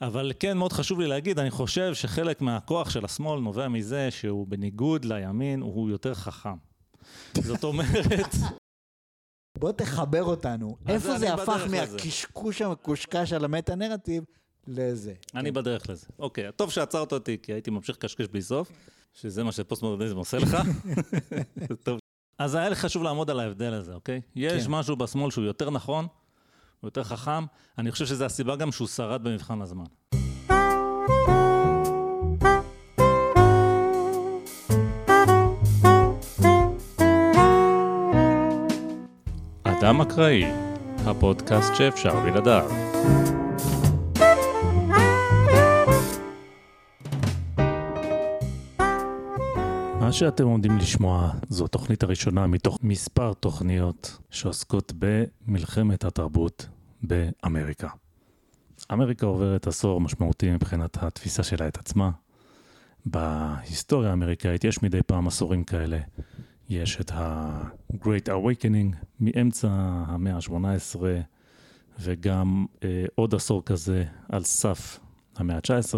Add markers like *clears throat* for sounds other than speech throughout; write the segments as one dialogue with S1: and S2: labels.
S1: אבל כן, מאוד חשוב לי להגיד, אני חושב שחלק מהכוח של השמאל נובע מזה שהוא בניגוד לימין, הוא יותר חכם. זאת אומרת... *laughs*
S2: בוא תחבר אותנו. איפה זה הפך. מהקשקוש המקושקש על המטה-נרטיב לזה?
S1: אני בדרך לזה. אוקיי, טוב שעצרת אותי, כי הייתי ממשיך לקשקש בלי סוף, שזה מה שפוסט-מודרניזם עושה לך. *laughs* טוב. אז היה לי חשוב לעמוד על ההבדל הזה, אוקיי? יש
S2: כן.
S1: משהו בשמאל שהוא יותר נכון, הוא יותר חכם. אני חושב שזו הסיבה גם שהוא שרד במבחן הזמן. אדם אקראי, הפודקאסט שאפשר בלעדיו. מה שאתם עומדים לשמוע זו התוכנית הראשונה מתוך מספר תוכניות שעוסקות במלחמת התרבות באמריקה. אמריקה עוברת עשור משמעותי מבחינת התפיסה שלה את עצמה. בהיסטוריה האמריקאית יש מדי פעם עשורים כאלה. יש את ה-Great Awakening מאמצע המאה ה-18 וגם אה, עוד עשור כזה על סף המאה ה-19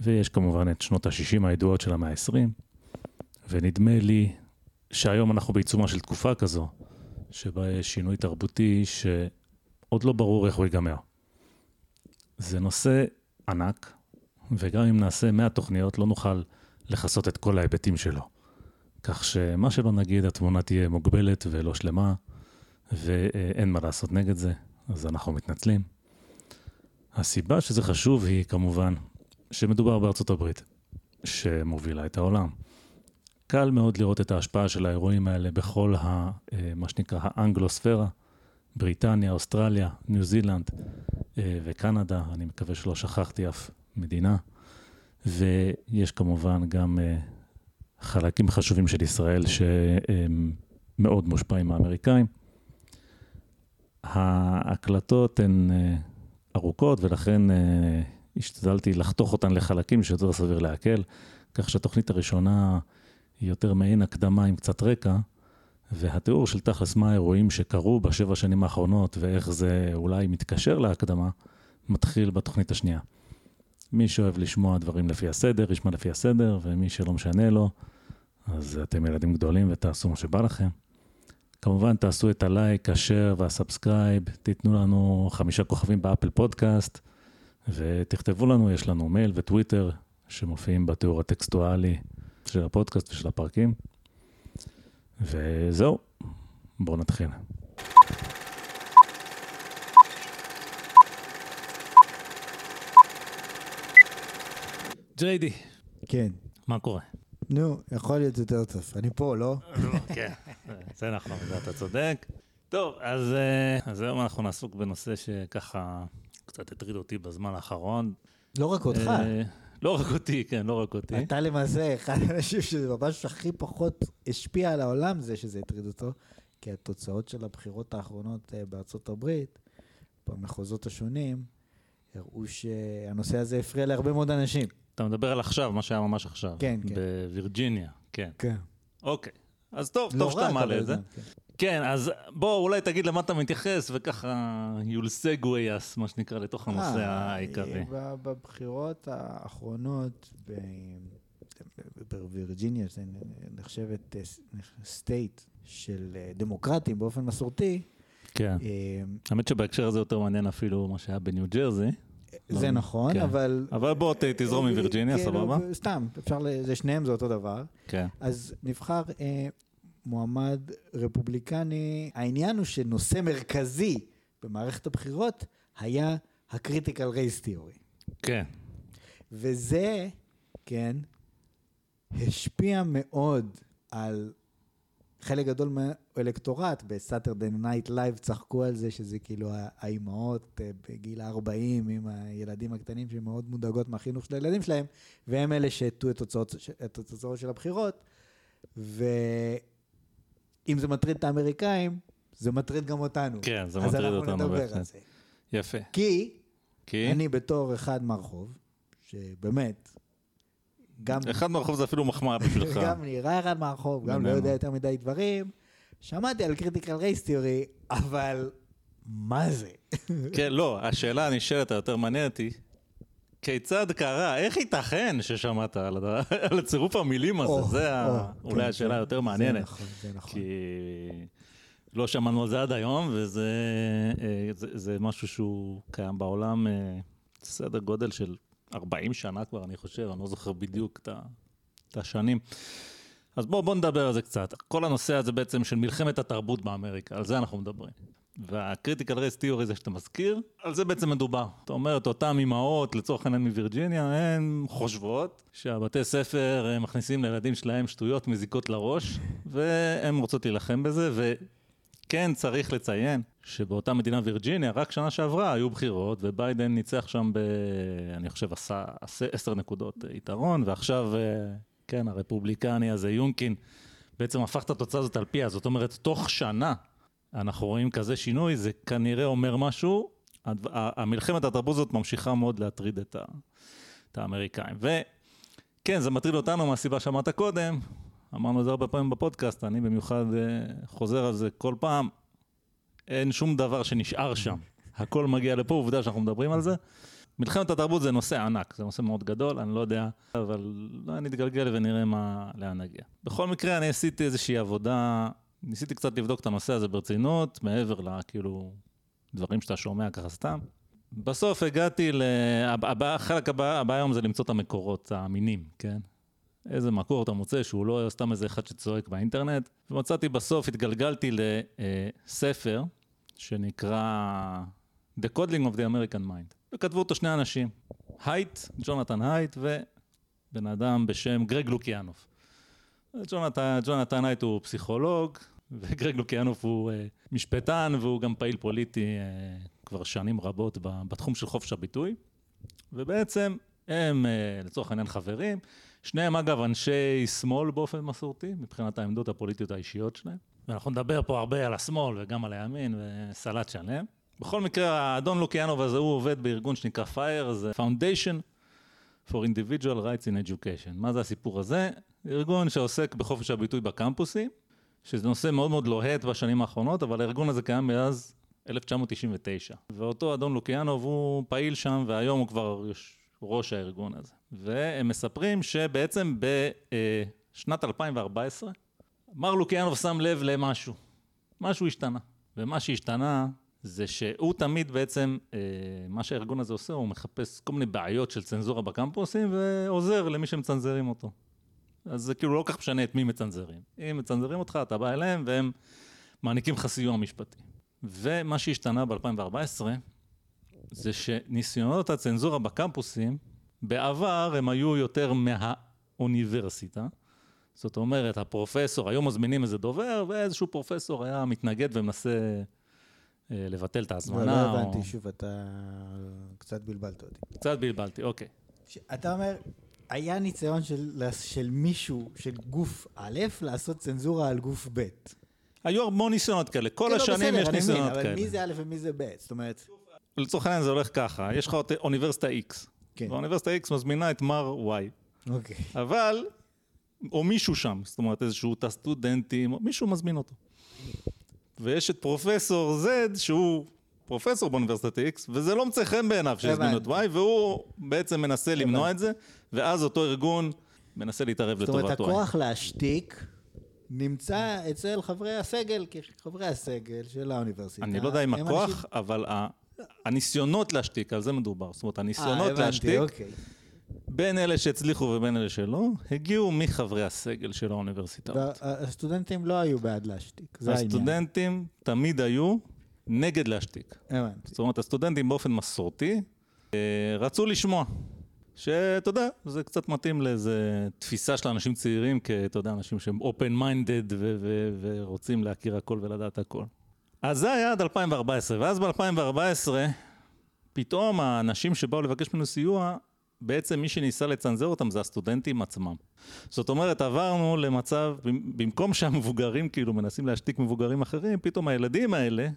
S1: ויש כמובן את שנות ה-60 הידועות של המאה ה-20 ונדמה לי שהיום אנחנו בעיצומה של תקופה כזו שבה יש שינוי תרבותי שעוד לא ברור איך הוא ייגמר. זה נושא ענק וגם אם נעשה 100 תוכניות לא נוכל לכסות את כל ההיבטים שלו. כך שמה שלא נגיד, התמונה תהיה מוגבלת ולא שלמה, ואין מה לעשות נגד זה, אז אנחנו מתנצלים. הסיבה שזה חשוב היא כמובן שמדובר בארצות הברית, שמובילה את העולם. קל מאוד לראות את ההשפעה של האירועים האלה בכל ה, אה, מה שנקרא האנגלוספירה, בריטניה, אוסטרליה, ניו זילנד אה, וקנדה, אני מקווה שלא שכחתי אף מדינה. ויש כמובן גם אה, חלקים חשובים של ישראל שהם מאוד מושפעים מהאמריקאים. ההקלטות הן ארוכות ולכן השתדלתי לחתוך אותן לחלקים שיותר סביר לעכל, כך שהתוכנית הראשונה היא יותר מעין הקדמה עם קצת רקע, והתיאור של תכלס מה האירועים שקרו בשבע שנים האחרונות ואיך זה אולי מתקשר להקדמה, מתחיל בתוכנית השנייה. מי שאוהב לשמוע דברים לפי הסדר, ישמע לפי הסדר, ומי שלא משנה לו, אז אתם ילדים גדולים ותעשו מה שבא לכם. כמובן, תעשו את הלייק, ה share וה subscribe, תיתנו לנו חמישה כוכבים ב Apple Podcast, ותכתבו לנו, יש לנו מייל וטוויטר שמופיעים בתיאור הטקסטואלי של הפודקאסט ושל הפרקים. וזהו, בואו נתחיל. ג'יידי,
S2: כן.
S1: מה קורה?
S2: נו, יכול להיות יותר טוב. אני פה, לא?
S1: כן, זה נכון, זה אתה צודק. טוב, אז, אה, אז היום אנחנו נעסוק בנושא שככה קצת הטריד אותי בזמן האחרון.
S2: לא רק אותך.
S1: לא רק אותי, כן, לא רק אותי.
S2: אתה למעשה אחד האנשים שזה ממש הכי פחות השפיע על העולם, זה שזה הטריד אותו, כי התוצאות של הבחירות האחרונות אה, בארצות הברית, במחוזות השונים, הראו שהנושא הזה הפריע להרבה מאוד אנשים.
S1: אתה מדבר על עכשיו, מה שהיה ממש עכשיו.
S2: כן, כן.
S1: בווירג'יניה, כן.
S2: כן.
S1: אוקיי. אז טוב,
S2: לא
S1: טוב שאתה מעלה את זה.
S2: כן.
S1: כן, אז בוא, אולי תגיד למה אתה מתייחס, וככה you'll segue us, מה שנקרא, לתוך הנושא
S2: אה,
S1: העיקרי.
S2: בבחירות האחרונות בווירג'יניה, זה נחשבת סטייט של אה, דמוקרטים באופן מסורתי,
S1: כן.
S2: אה,
S1: האמת שבהקשר הזה יותר מעניין אפילו מה שהיה בניו ג'רזי.
S2: זה
S1: לא,
S2: נכון,
S1: כן.
S2: אבל...
S1: אבל בוא תזרום עם וירג'יניה,
S2: כן,
S1: סבבה?
S2: לא, סתם, אפשר, שניהם זה אותו דבר.
S1: כן.
S2: אז נבחר אה, מועמד רפובליקני, העניין הוא שנושא מרכזי במערכת הבחירות היה ה critical race theory.
S1: כן.
S2: וזה, כן, השפיע מאוד על חלק גדול מהאלקטורט. ב Saturday Night Live צחקו על זה שזה כאילו האימהות אה, בגיל ה-40 עם הילדים הקטנים שמאוד מודאגות מהחינוך של הילדים שלהם, והם אלה שהטו את התוצאות, של הבחירות. ואם זה מטריד את האמריקאים, זה מטריד גם אותנו.
S1: כן, זה
S2: אז
S1: מטריד
S2: אנחנו
S1: אותנו
S2: נדבר
S1: בהחלט.
S2: על זה.
S1: יפה.
S2: כי
S1: כי?
S2: אני בתור אחד מהרחוב, שבאמת, גם,
S1: אחד מהרחוב זה אפילו מחמאה בשבילך. *laughs*
S2: גם נראה אחד מהרחוב, גם לא. יודע יותר מדי דברים, שמעתי על critical race theory, אבל מה זה?
S1: כן, לא, השאלה הנשאלת היותר מעניינת היא, כיצד קרה? איך ייתכן ששמעת על, על הצירוף המילים הזה?
S2: או,
S1: זה ה-
S2: או,
S1: אולי
S2: כן,
S1: השאלה
S2: זה-
S1: היותר
S2: זה
S1: מעניינת.
S2: נכון, זה נכון.
S1: כי לא שמענו על זה עד היום, וזה אה, זה, זה משהו שהוא קיים בעולם אה, סדר גודל של 40 שנה כבר, אני חושב, אני לא זוכר בדיוק את ה- את השנים. אז בואו בוא נדבר על זה קצת. כל הנושא הזה בעצם של מלחמת התרבות באמריקה, על זה אנחנו מדברים. והקריטיקל רייס תיאורי זה שאתה מזכיר, על זה בעצם מדובר. אתה אומר, את אותן אימהות, לצורך העניין מווירג'יניה, הן חושבות שהבתי ספר מכניסים לילדים שלהם שטויות מזיקות לראש, והן רוצות להילחם בזה, וכן צריך לציין שבאותה מדינה וירג'יניה, רק שנה שעברה היו בחירות, וביידן ניצח שם ב... אני חושב עשה עשה עשר נקודות יתרון, ועכשיו, אה, כן, הרפובליקני הזה, יונקין, בעצם הפך את התוצאה הזאת על פיה. זאת אומרת, תוך שנה אנחנו רואים כזה שינוי, זה כנראה אומר משהו. המלחמת התרבות הזאת ממשיכה מאוד להטריד את, ה, את האמריקאים. וכן, זה מטריד אותנו מהסיבה שאמרת קודם, אמרנו את זה הרבה פעמים בפודקאסט, אני במיוחד אה, חוזר על זה כל פעם, אין שום דבר שנשאר שם. הכל מגיע לפה, עובדה שאנחנו מדברים על זה. מלחמת התרבות זה נושא ענק, זה נושא מאוד גדול, אני לא יודע, אבל נתגלגל ונראה מה, לאן נגיע. בכל מקרה, אני עשיתי איזושהי עבודה, ניסיתי קצת לבדוק את הנושא הזה ברצינות, מעבר לכאילו דברים שאתה שומע ככה סתם. בסוף הגעתי ל... החלק הבא, הבא היום זה למצוא את המקורות האמינים, כן? איזה מקור אתה מוצא שהוא לא סתם איזה אחד שצועק באינטרנט. ומצאתי בסוף, התגלגלתי לספר שנקרא The Coddling of the American Mind. וכתבו אותו שני אנשים, הייט, ג'ונתן הייט, ובן אדם בשם גרג לוקיאנוף. ג'ונתן הייט הוא פסיכולוג, וגרג לוקיאנוף הוא uh, משפטן, והוא גם פעיל פוליטי uh, כבר שנים רבות בתחום של חופש הביטוי. ובעצם הם uh, לצורך העניין חברים, שניהם אגב אנשי שמאל באופן מסורתי, מבחינת העמדות הפוליטיות האישיות שלהם. ואנחנו נדבר פה הרבה על השמאל וגם על הימין וסלט שלם. בכל מקרה, האדון לוקיאנוב הזה, הוא עובד בארגון שנקרא FIRE, זה Foundation for Individual Rights in Education. מה זה הסיפור הזה? ארגון שעוסק בחופש הביטוי בקמפוסים, שזה נושא מאוד מאוד לוהט בשנים האחרונות, אבל הארגון הזה קיים מאז 1999. ואותו אדון לוקיאנוב הוא פעיל שם, והיום הוא כבר ראש הארגון הזה. והם מספרים שבעצם בשנת 2014, מר לוקיאנוב שם לב למשהו. משהו השתנה. ומה שהשתנה זה שהוא תמיד בעצם, אה, מה שהארגון הזה עושה, הוא מחפש כל מיני בעיות של צנזורה בקמפוסים ועוזר למי שמצנזרים אותו. אז זה כאילו לא כל כך משנה את מי מצנזרים. אם מצנזרים אותך, אתה בא אליהם והם מעניקים לך סיוע משפטי. ומה שהשתנה ב-2014 זה שניסיונות הצנזורה בקמפוסים, בעבר הם היו יותר מהאוניברסיטה. זאת אומרת, הפרופסור, היו מזמינים איזה דובר, ואיזשהו פרופסור היה מתנגד ומנסה אה, לבטל את
S2: לא,
S1: ההזמנה.
S2: לא
S1: או-
S2: הבנתי, שוב, אתה קצת בלבלת אותי.
S1: קצת בלבלתי, אוקיי.
S2: ש- אתה אומר, היה ניסיון של, של מישהו, של גוף א', לעשות צנזורה על גוף ב'.
S1: היו המון ניסיונות כאלה, כל
S2: כן, לא,
S1: השנים
S2: בסדר,
S1: יש ניסיונות
S2: אבל
S1: כאלה.
S2: מי זה א' ומי זה ב'? זאת אומרת,
S1: לצורך העניין זה הולך ככה, יש לך אוניברסיטה X,
S2: כן,
S1: ואוניברסיטה X מזמינה את מר Y,
S2: אוקיי.
S1: אבל, או מישהו שם, זאת אומרת איזשהו תא סטודנטים, מישהו מזמין אותו. ויש את פרופסור Z, שהוא פרופסור באוניברסיטת X, וזה לא מצא חן בעיניו שהזמינו את Y, והוא בעצם מנסה למנוע את זה, ואז אותו ארגון מנסה להתערב
S2: זאת אומרת,
S1: לטובת Y.
S2: הכוח להשתיק נמצא אצל חברי הסגל, כי חברי הסגל של האוניברסיטה.
S1: אני לא יודע אם הכוח, אבל הניסיונות להשתיק, על זה מדובר. זאת אומרת,
S2: אה,
S1: הניסיונות
S2: הבנתי,
S1: להשתיק,
S2: אוקיי.
S1: בין אלה שהצליחו ובין אלה שלא, הגיעו מחברי הסגל של האוניברסיטאות.
S2: והסטודנטים לא היו בעד להשתיק, זה העניין.
S1: הסטודנטים תמיד היו נגד להשתיק.
S2: הבנתי.
S1: זאת אומרת, הסטודנטים באופן מסורתי אה, רצו לשמוע. שאתה יודע, זה קצת מתאים לאיזה תפיסה של אנשים צעירים, כאתה יודע, אנשים שהם open minded ו- ו- ורוצים להכיר הכל ולדעת הכל. אז זה היה עד 2014, ואז ב-2014, פתאום האנשים שבאו לבקש ממנו סיוע, בעצם מי שניסה לצנזר אותם זה הסטודנטים עצמם. זאת אומרת, עברנו למצב, במקום שהמבוגרים כאילו מנסים להשתיק מבוגרים אחרים, פתאום הילדים האלה,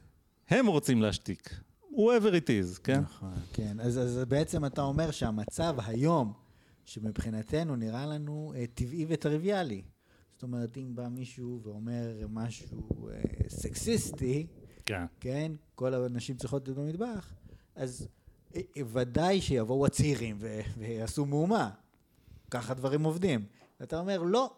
S1: הם רוצים להשתיק. whoever it is, כן?
S2: נכון, כן. אז, אז בעצם אתה אומר שהמצב היום, שמבחינתנו נראה לנו אה, טבעי וטריוויאלי. זאת אומרת, אם בא מישהו ואומר משהו אה, סקסיסטי,
S1: כן.
S2: כן, כל הנשים צריכות להיות במטבח, אז אה, ודאי שיבואו הצעירים ו- ויעשו מהומה. ככה דברים עובדים. ואתה אומר, לא,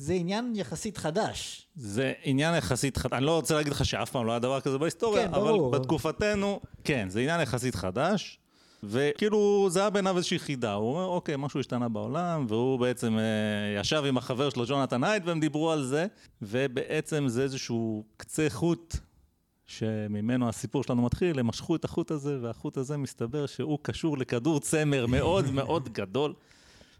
S2: זה עניין יחסית חדש.
S1: זה עניין יחסית חדש, אני לא רוצה להגיד לך שאף פעם לא היה דבר כזה בהיסטוריה,
S2: כן,
S1: אבל
S2: ברור.
S1: בתקופתנו, כן, זה עניין יחסית חדש, וכאילו זה היה בעיניו איזושהי חידה, הוא אומר, אוקיי, משהו השתנה בעולם, והוא בעצם אה, ישב עם החבר שלו, ג'ונתן הייט, והם דיברו על זה, ובעצם זה איזשהו קצה חוט. שממנו הסיפור שלנו מתחיל, הם משכו את החוט הזה, והחוט הזה מסתבר שהוא קשור לכדור צמר מאוד מאוד גדול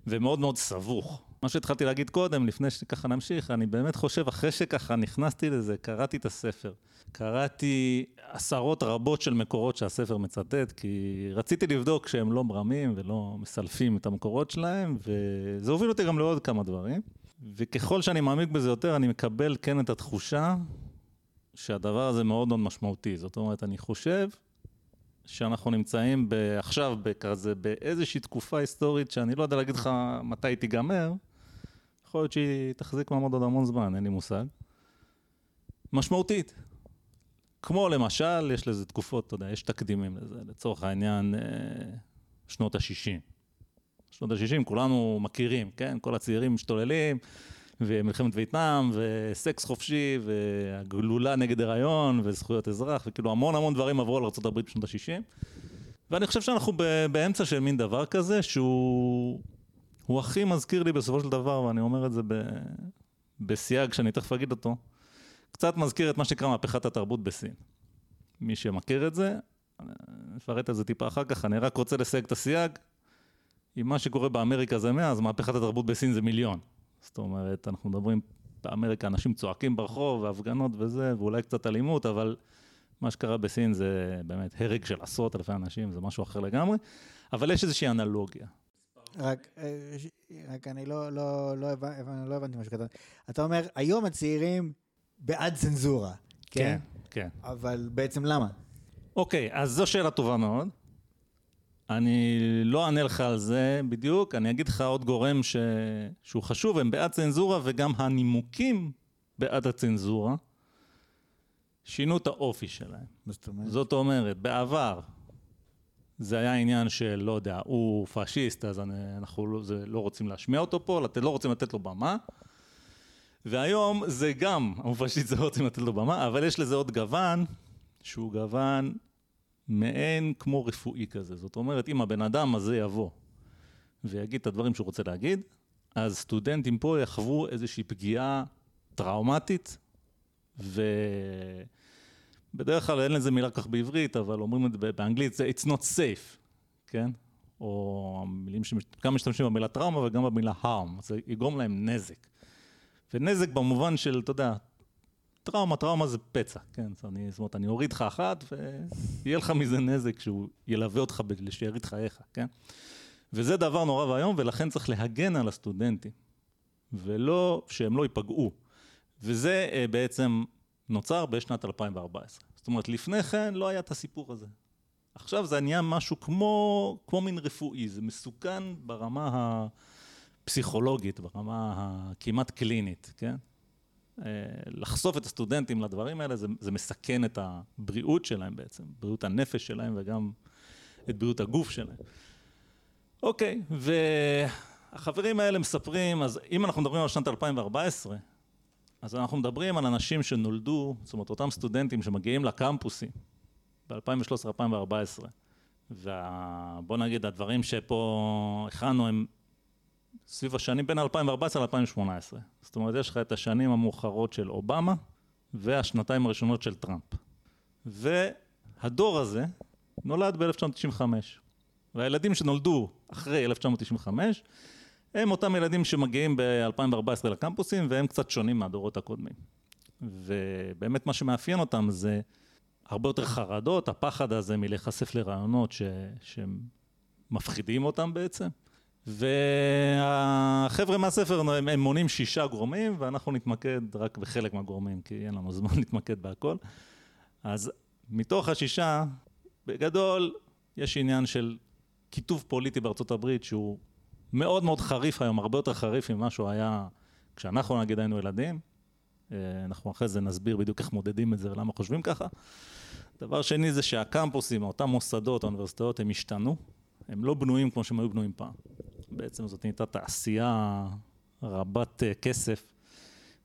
S1: ומאוד מאוד סבוך. מה שהתחלתי להגיד קודם, לפני שככה נמשיך, אני באמת חושב, אחרי שככה נכנסתי לזה, קראתי את הספר. קראתי עשרות רבות של מקורות שהספר מצטט, כי רציתי לבדוק שהם לא מרמים ולא מסלפים את המקורות שלהם, וזה הוביל אותי גם לעוד כמה דברים. וככל שאני מעמיק בזה יותר, אני מקבל כן את התחושה שהדבר הזה מאוד מאוד משמעותי. זאת אומרת, אני חושב שאנחנו נמצאים עכשיו בכזה, באיזושהי תקופה היסטורית שאני לא יודע להגיד לך מתי היא תיגמר, יכול להיות שהיא תחזיק מעמד עוד המון זמן, אין לי מושג. משמעותית. כמו למשל, יש לזה תקופות, אתה יודע, יש תקדימים לזה, לצורך העניין, אה, שנות ה-60. שנות ה-60 כולנו מכירים, כן? כל הצעירים משתוללים, ומלחמת וייטנאם, וסקס חופשי, והגלולה נגד הריון, וזכויות אזרח, וכאילו המון המון דברים עברו על ארה"ב בשנות ה-60. ואני חושב שאנחנו באמצע של מין דבר כזה, שהוא הוא הכי מזכיר לי בסופו של דבר, ואני אומר את זה ב, בסייג שאני תכף אגיד אותו, קצת מזכיר את מה שנקרא מהפכת התרבות בסין. מי שמכיר את זה, נפרט את זה טיפה אחר כך, אני רק רוצה לסייג את הסייג. אם מה שקורה באמריקה זה 100, אז מהפכת התרבות בסין זה מיליון. זאת אומרת, אנחנו מדברים, באמריקה אנשים צועקים ברחוב, והפגנות וזה, ואולי קצת אלימות, אבל מה שקרה בסין זה באמת הרג של עשרות אלפי אנשים, זה משהו אחר לגמרי. אבל יש איזושהי אנלוגיה.
S2: רק, אה, רק אני לא, לא, לא, הבנ, הבנ- לא הבנתי מה שכתבת. אתה אומר, היום הצעירים בעד צנזורה, כן?
S1: כן.
S2: אבל בעצם למה?
S1: אוקיי, אז זו שאלה טובה מאוד. אני לא אענה לך על זה בדיוק, אני אגיד לך עוד גורם ש... שהוא חשוב, הם בעד צנזורה וגם הנימוקים בעד הצנזורה שינו את האופי שלהם.
S2: זאת אומרת?
S1: זאת אומרת, בעבר זה היה עניין של, לא יודע, הוא פאשיסט, אז אנחנו לא, זה, לא רוצים להשמיע אותו פה, לת, לא רוצים לתת לו במה. והיום זה גם, הוא פאשיסט, לא רוצים לתת לו במה, אבל יש לזה עוד גוון, שהוא גוון מעין כמו רפואי כזה. זאת אומרת, אם הבן אדם הזה יבוא ויגיד את הדברים שהוא רוצה להגיד, אז סטודנטים פה יחוו איזושהי פגיעה טראומטית, ו... בדרך כלל אין לזה מילה כך בעברית, אבל אומרים את זה באנגלית, זה it's not safe, כן? או המילים שגם משתמשים במילה טראומה וגם במילה harm, זה יגרום להם נזק. ונזק במובן של, אתה יודע, טראומה, טראומה זה פצע, כן? אומרת, זאת אומרת, אני אוריד לך אחת ויהיה לך מזה נזק שהוא ילווה אותך לשארית חייך, כן? וזה דבר נורא ואיום, ולכן צריך להגן על הסטודנטים, ולא, שהם לא ייפגעו. וזה אה, בעצם נוצר בשנת 2014. זאת אומרת, לפני כן לא היה את הסיפור הזה. עכשיו זה נהיה משהו כמו, כמו מין רפואי, זה מסוכן ברמה הפסיכולוגית, ברמה הכמעט קלינית, כן? אה, לחשוף את הסטודנטים לדברים האלה, זה, זה מסכן את הבריאות שלהם בעצם, בריאות הנפש שלהם וגם את בריאות הגוף שלהם. אוקיי, והחברים האלה מספרים, אז אם אנחנו מדברים על שנת 2014, אז אנחנו מדברים על אנשים שנולדו, זאת אומרת, אותם סטודנטים שמגיעים לקמפוסים ב-2013-2014, ובוא נגיד, הדברים שפה הכנו הם סביב השנים בין 2014 ל-2018. זאת אומרת, יש לך את השנים המאוחרות של אובמה והשנתיים הראשונות של טראמפ. והדור הזה נולד ב-1995. והילדים שנולדו אחרי 1995, הם אותם ילדים שמגיעים ב-2014 לקמפוסים, והם קצת שונים מהדורות הקודמים. ובאמת מה שמאפיין אותם זה הרבה יותר חרדות, הפחד הזה מלהיחשף לרעיונות ש... שמפחידים אותם בעצם. והחבר'ה מהספר הם, מונים שישה גורמים, ואנחנו נתמקד רק בחלק מהגורמים, כי אין לנו זמן *laughs* להתמקד בהכל. אז מתוך השישה, בגדול, יש עניין של קיטוב פוליטי בארצות הברית שהוא מאוד מאוד חריף היום, הרבה יותר חריף ממה שהוא היה כשאנחנו נגיד היינו ילדים. אה, אנחנו אחרי זה נסביר בדיוק איך מודדים את זה ולמה חושבים ככה. דבר שני זה שהקמפוסים, אותם מוסדות, האוניברסיטאות, הם השתנו. הם לא בנויים כמו שהם היו בנויים פעם. בעצם זאת נהייתה תעשייה רבת אה, כסף,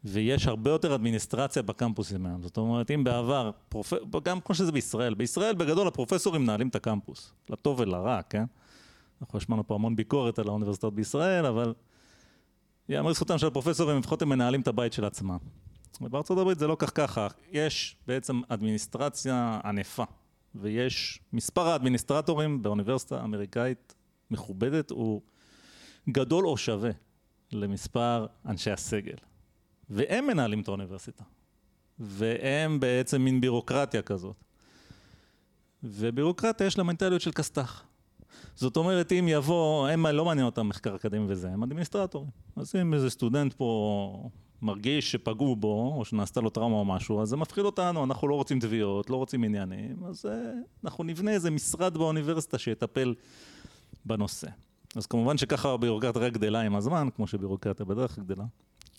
S1: ויש הרבה יותר אדמיניסטרציה בקמפוסים היום. זאת אומרת, אם בעבר, פרופ... גם כמו שזה בישראל, בישראל בגדול הפרופסורים מנהלים את הקמפוס, לטוב ולרע, כן? אנחנו השמענו פה המון ביקורת על האוניברסיטאות בישראל, אבל יאמר זכותם של הפרופסורים, לפחות הם מנהלים את הבית של עצמם. ובארצות הברית זה לא כך ככה, יש בעצם אדמיניסטרציה ענפה, ויש מספר האדמיניסטרטורים באוניברסיטה האמריקאית מכובדת הוא גדול או שווה למספר אנשי הסגל. והם מנהלים את האוניברסיטה. והם בעצם מין בירוקרטיה כזאת. ובירוקרטיה יש לה מנטליות של כסת"ח. זאת אומרת, אם יבוא, הם לא מעניין אותם מחקר אקדמי וזה, הם אדמיניסטרטורים. אז אם איזה סטודנט פה מרגיש שפגעו בו, או שנעשתה לו טראומה או משהו, אז זה מפחיד אותנו, אנחנו לא רוצים תביעות, לא רוצים עניינים, אז אה, אנחנו נבנה איזה משרד באוניברסיטה שיטפל בנושא. אז כמובן שככה הבירוקרטיה רק גדלה עם הזמן, כמו שבירוקרטיה בדרך כלל גדלה,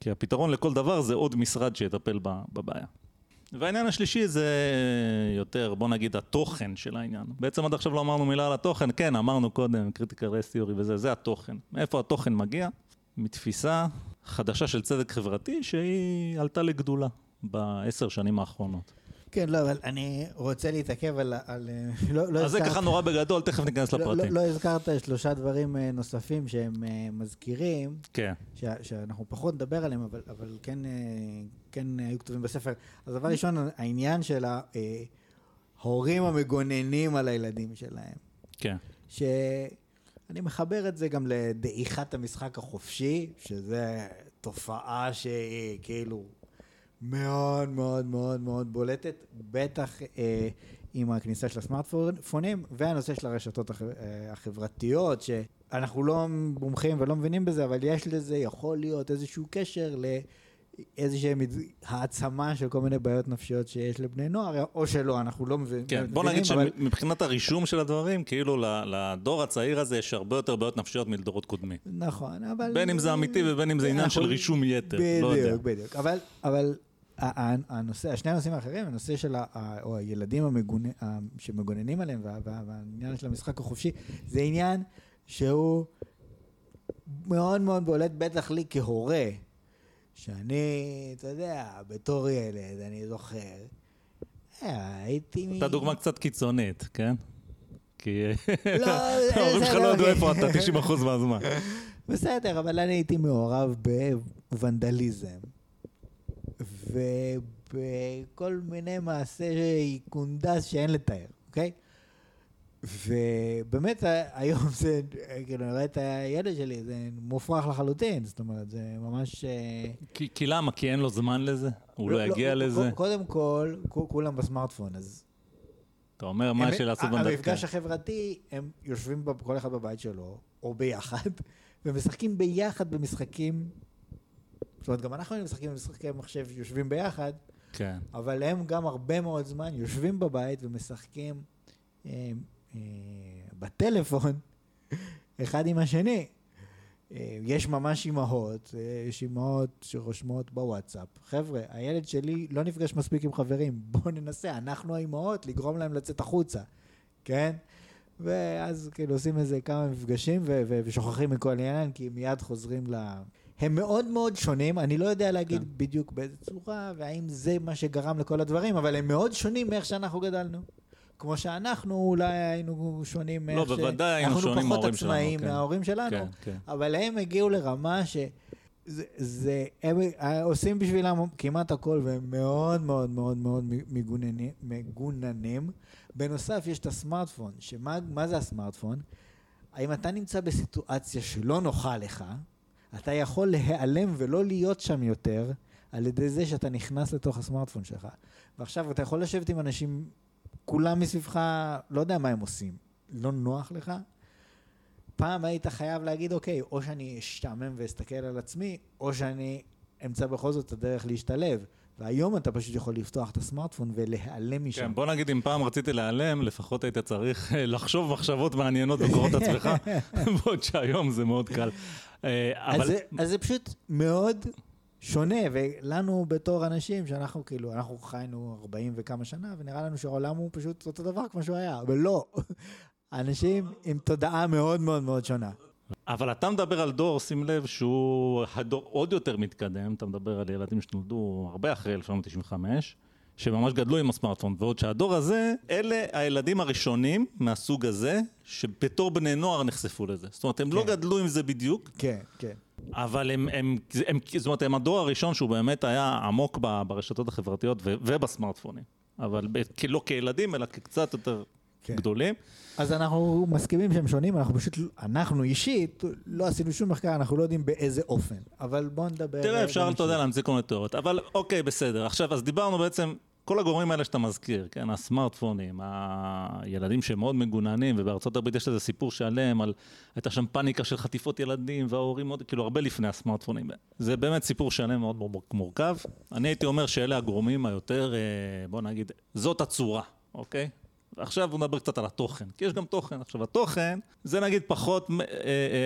S1: כי הפתרון לכל דבר זה עוד משרד שיטפל בבעיה. והעניין השלישי זה יותר, בוא נגיד, התוכן של העניין. בעצם עד עכשיו לא אמרנו מילה על התוכן, כן, אמרנו קודם, critical race theory וזה, זה התוכן. מאיפה התוכן מגיע? מתפיסה חדשה של צדק חברתי שהיא עלתה לגדולה בעשר שנים האחרונות.
S2: כן, לא, אבל אני רוצה להתעכב על... על *laughs* לא,
S1: לא אז זה ככה נורא בגדול, תכף ניכנס
S2: לא,
S1: לפרטים.
S2: לא, לא הזכרת שלושה דברים אה, נוספים שהם אה, מזכירים,
S1: כן.
S2: ש, שאנחנו פחות נדבר עליהם, אבל, אבל כן, אה, כן היו כתובים בספר. אז דבר ראשון, העניין של ההורים המגוננים על הילדים שלהם.
S1: כן.
S2: שאני מחבר את זה גם לדעיכת המשחק החופשי, שזה תופעה שהיא כאילו מאוד מאוד מאוד מאוד בולטת, בטח אה, עם הכניסה של הסמארטפונים והנושא של הרשתות הח, אה, החברתיות, שאנחנו לא מומחים ולא מבינים בזה, אבל יש לזה, יכול להיות איזשהו קשר לאיזושהי העצמה של כל מיני בעיות נפשיות שיש לבני נוער, או שלא, אנחנו לא מבינים.
S1: כן, בוא נגיד אבל... שמבחינת הרישום של הדברים, כאילו לדור הצעיר הזה יש הרבה יותר בעיות נפשיות מלדורות קודמים.
S2: נכון, אבל...
S1: בין אם זה אמיתי ובין אם זה עניין של רישום יתר,
S2: בדיוק, לא יודע. בדיוק, בדיוק. אבל, אבל הנושא, שני הנושאים האחרים, הנושא של ה, או הילדים המגונ, שמגוננים עליהם והעניין של המשחק החופשי, זה עניין שהוא מאוד מאוד בולט, בטח לי כהורה, שאני, אתה יודע, בתור ילד, אני זוכר, אה, הייתי...
S1: אתה דוגמה קצת קיצונית, כן? כי לא, *laughs* ההורים שלך לא ידעו איפה אתה 90% מהזמן.
S2: בסדר, אבל אני הייתי מעורב בוונדליזם. ובכל מיני מעשי קונדס שאין לתאר, אוקיי? ובאמת היום זה, כאילו, אני רואה את הילד שלי, זה מופרך לחלוטין, זאת אומרת, זה ממש... אה,
S1: כי, כי למה? כי אין לו זמן לזה? הוא לא, לא יגיע לא, לזה?
S2: קודם כל, כולם בסמארטפון, אז...
S1: אתה אומר מה יש לעשות בנדקה.
S2: המפגש החברתי, הם יושבים כל אחד בבית שלו, או ביחד, *laughs* ומשחקים ביחד במשחקים זאת אומרת, גם אנחנו היינו משחקים במשחקי מחשב, יושבים ביחד,
S1: כן.
S2: אבל הם גם הרבה מאוד זמן יושבים בבית ומשחקים אה, בטלפון אחד עם השני. אה, יש ממש אימהות, אה, יש אימהות שרושמות בוואטסאפ, חבר'ה, הילד שלי לא נפגש מספיק עם חברים, בואו ננסה, אנחנו האימהות, לגרום להם לצאת החוצה, כן? ואז כאילו עושים איזה כמה מפגשים ו- ו- ושוכחים מכל עניין, כי מיד חוזרים ל... הם מאוד מאוד שונים, אני לא יודע להגיד כן. בדיוק באיזה צורה, והאם זה מה שגרם לכל הדברים, אבל הם מאוד שונים מאיך שאנחנו גדלנו. כמו שאנחנו אולי היינו שונים
S1: לא, בוודאי היינו שונים מההורים שלנו.
S2: אנחנו פחות עצמאיים מההורים שלנו,
S1: כן, כן.
S2: אבל הם הגיעו לרמה ש... זה, זה, הם עושים בשבילם כמעט הכל, והם מאוד מאוד מאוד מאוד מגוננים. מגוננים. בנוסף, יש את הסמארטפון, שמה זה הסמארטפון? האם אתה נמצא בסיטואציה שלא נוחה לך, אתה יכול להיעלם ולא להיות שם יותר על ידי זה שאתה נכנס לתוך הסמארטפון שלך. ועכשיו אתה יכול לשבת עם אנשים, כולם מסביבך, לא יודע מה הם עושים, לא נוח לך. פעם היית חייב להגיד, אוקיי, או שאני אשתעמם ואסתכל על עצמי, או שאני אמצא בכל זאת את הדרך להשתלב. והיום אתה פשוט יכול לפתוח את הסמארטפון ולהיעלם משם.
S1: כן, בוא נגיד, אם פעם רציתי להיעלם, לפחות היית צריך אה, לחשוב מחשבות מעניינות בקורות *laughs* עצמך, בעוד שהיום זה מאוד קל.
S2: אה, אבל... אז, זה, אז זה פשוט מאוד שונה, ולנו בתור אנשים, שאנחנו כאילו, אנחנו חיינו 40 וכמה שנה, ונראה לנו שהעולם הוא פשוט אותו דבר כמו שהוא היה, אבל לא. *laughs* אנשים עם תודעה מאוד מאוד מאוד שונה.
S1: אבל אתה מדבר על דור, שים לב, שהוא הדור עוד יותר מתקדם, אתה מדבר על ילדים שנולדו הרבה אחרי 1995, שממש גדלו עם הסמארטפון, ועוד שהדור הזה, אלה הילדים הראשונים מהסוג הזה, שבתור בני נוער נחשפו לזה. זאת אומרת, הם לא
S2: כן.
S1: לא גדלו עם זה בדיוק,
S2: כן, כן.
S1: אבל הם, הם, הם, זאת אומרת, הם הדור הראשון שהוא באמת היה עמוק ב- ברשתות החברתיות ו- ובסמארטפונים. אבל ב- לא כילדים, אלא כקצת יותר
S2: כן.
S1: גדולים.
S2: אז אנחנו מסכימים שהם שונים, אנחנו פשוט, אנחנו אישית, לא עשינו שום מחקר, אנחנו לא יודעים באיזה אופן. אבל בואו נדבר...
S1: תראה, אפשר, אתה. יודע, להמציא כל מיני תיאוריות. אבל אוקיי, בסדר. עכשיו, אז דיברנו בעצם, כל הגורמים האלה שאתה מזכיר, כן, הסמארטפונים, הילדים שהם מאוד מגוננים, ובארצות הברית יש איזה סיפור שלם על, הייתה שם פאניקה של חטיפות ילדים, וההורים מאוד, כאילו, הרבה לפני הסמארטפונים. זה באמת סיפור שלם מאוד מור- מורכב. אני הייתי אומר שאלה הגורמים היותר, אה, בוא נגיד, זאת הצורה, אוקיי? עכשיו בוא נדבר קצת על התוכן, כי יש גם תוכן. עכשיו, התוכן, זה נגיד פחות, אה,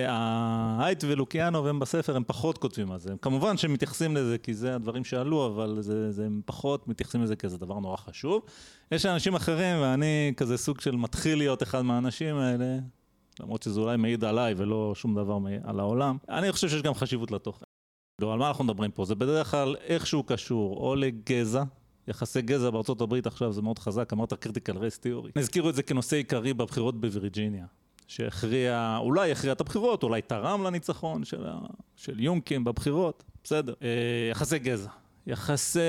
S1: אה, הייט ולוקיאנוב הם בספר, הם פחות כותבים על זה. כמובן שהם מתייחסים לזה כי זה הדברים שעלו, אבל זה, זה, הם פחות מתייחסים לזה כאיזה דבר נורא חשוב. יש אנשים אחרים, ואני כזה סוג של מתחיל להיות אחד מהאנשים האלה, למרות שזה אולי מעיד עליי ולא שום דבר על העולם. אני חושב שיש גם חשיבות לתוכן. לא, על מה אנחנו מדברים פה? זה בדרך כלל איכשהו קשור או לגזע, יחסי גזע בארצות הברית עכשיו זה מאוד חזק, אמרת critical race theory. הזכירו את זה כנושא עיקרי בבחירות בווירג'יניה, שהכריע, אולי הכריע את הבחירות, אולי תרם לניצחון של, ה, של יונקים בבחירות, בסדר. אה, יחסי גזע, יחסי,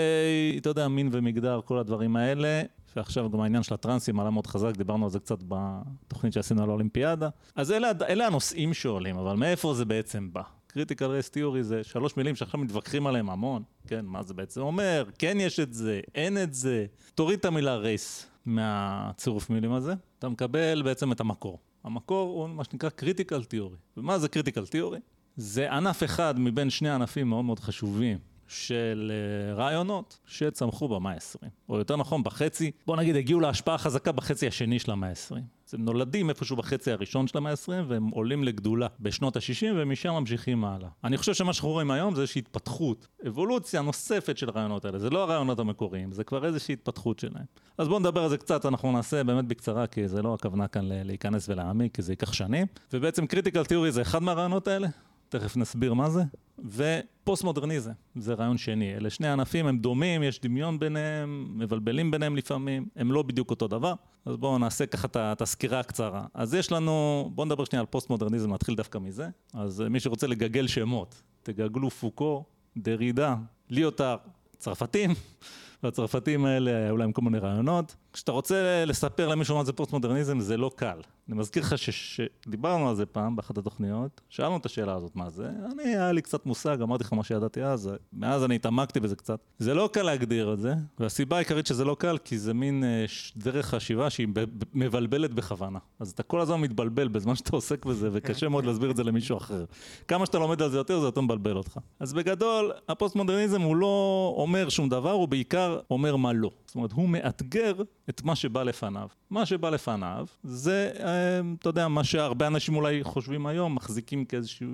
S1: אתה יודע, מין ומגדר, כל הדברים האלה. ועכשיו גם העניין של הטרנסים עלה מאוד חזק, דיברנו על זה קצת בתוכנית שעשינו על האולימפיאדה. אז אלה, אלה הנושאים שעולים, אבל מאיפה זה בעצם בא? critical race theory זה שלוש מילים שעכשיו מתווכחים עליהם המון, כן, מה זה בעצם אומר, כן יש את זה, אין את זה. תוריד את המילה race מהצירוף מילים הזה, אתה מקבל בעצם את המקור. המקור הוא מה שנקרא critical theory. ומה זה critical theory? זה ענף אחד מבין שני ענפים מאוד מאוד חשובים של אה, רעיונות שצמחו במאה ה-20, או יותר נכון בחצי, בוא נגיד הגיעו להשפעה חזקה בחצי השני של המאה ה-20. אז הם נולדים איפשהו בחצי הראשון של המאה ה-20 והם עולים לגדולה בשנות ה-60 ומשם ממשיכים הלאה. אני חושב שמה שאנחנו רואים היום זה איזושהי התפתחות, אבולוציה נוספת של הרעיונות האלה, זה לא הרעיונות המקוריים, זה כבר איזושהי התפתחות שלהם. אז בואו נדבר על זה קצת, אנחנו נעשה באמת בקצרה, כי זה לא הכוונה כאן להיכנס ולהעמיק, כי זה ייקח שנים. ובעצם critical theory זה אחד מהרעיונות האלה, תכף נסביר מה זה. ופוסט מודרניזם, זה רעיון שני. אלה שני ענפים, הם דומים, יש דמיון ביניהם, מבלבלים ביניהם לפעמים, הם לא בדיוק אותו דבר. אז בואו נעשה ככה את הסקירה הקצרה. אז יש לנו, בואו נדבר שנייה על פוסט מודרניזם, נתחיל דווקא מזה. אז אה, מי שרוצה לגגל שמות, תגגלו פוקו, דרידה, ליוטר, צרפתים. *laughs* והצרפתים האלה, היו להם כל מיני רעיונות. כשאתה רוצה לספר למישהו מה זה פוסט מודרניזם, זה לא קל. אני מזכיר לך שדיברנו על זה פעם באחת התוכניות, שאלנו את השאלה הזאת, מה זה? אני, היה לי קצת מושג, אמרתי לך מה שידעתי אז, מאז אני התעמקתי בזה קצת. זה לא קל להגדיר את זה, והסיבה העיקרית שזה לא קל, כי זה מין אה, דרך חשיבה שהיא מבלבלת בכוונה. אז אתה כל הזמן מתבלבל בזמן שאתה עוסק בזה, וקשה מאוד להסביר את זה למישהו אחר. כמה שאתה לומד על זה יותר, זה יותר מבלבל אותך. אז בגדול, הפוסט-מודרניזם הוא לא אומר שום דבר, הוא בעיקר אומר מה לא. זאת אומרת, הוא מאתגר את מה שבא לפניו. מה שבא לפניו זה, אה, אתה יודע, מה שהרבה אנשים אולי חושבים היום, מחזיקים כאיזשהו,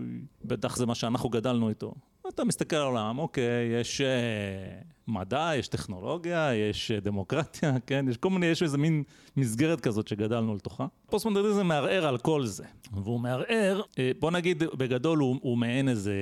S1: בטח זה מה שאנחנו גדלנו איתו. אתה מסתכל על העולם, אוקיי, יש אה, מדע, יש טכנולוגיה, יש אה, דמוקרטיה, *laughs* כן? יש כל מיני, יש איזה מין מסגרת כזאת שגדלנו לתוכה. פוסט-מודרניזם מערער על כל זה. והוא מערער, אה, בוא נגיד, בגדול הוא, הוא מעין איזה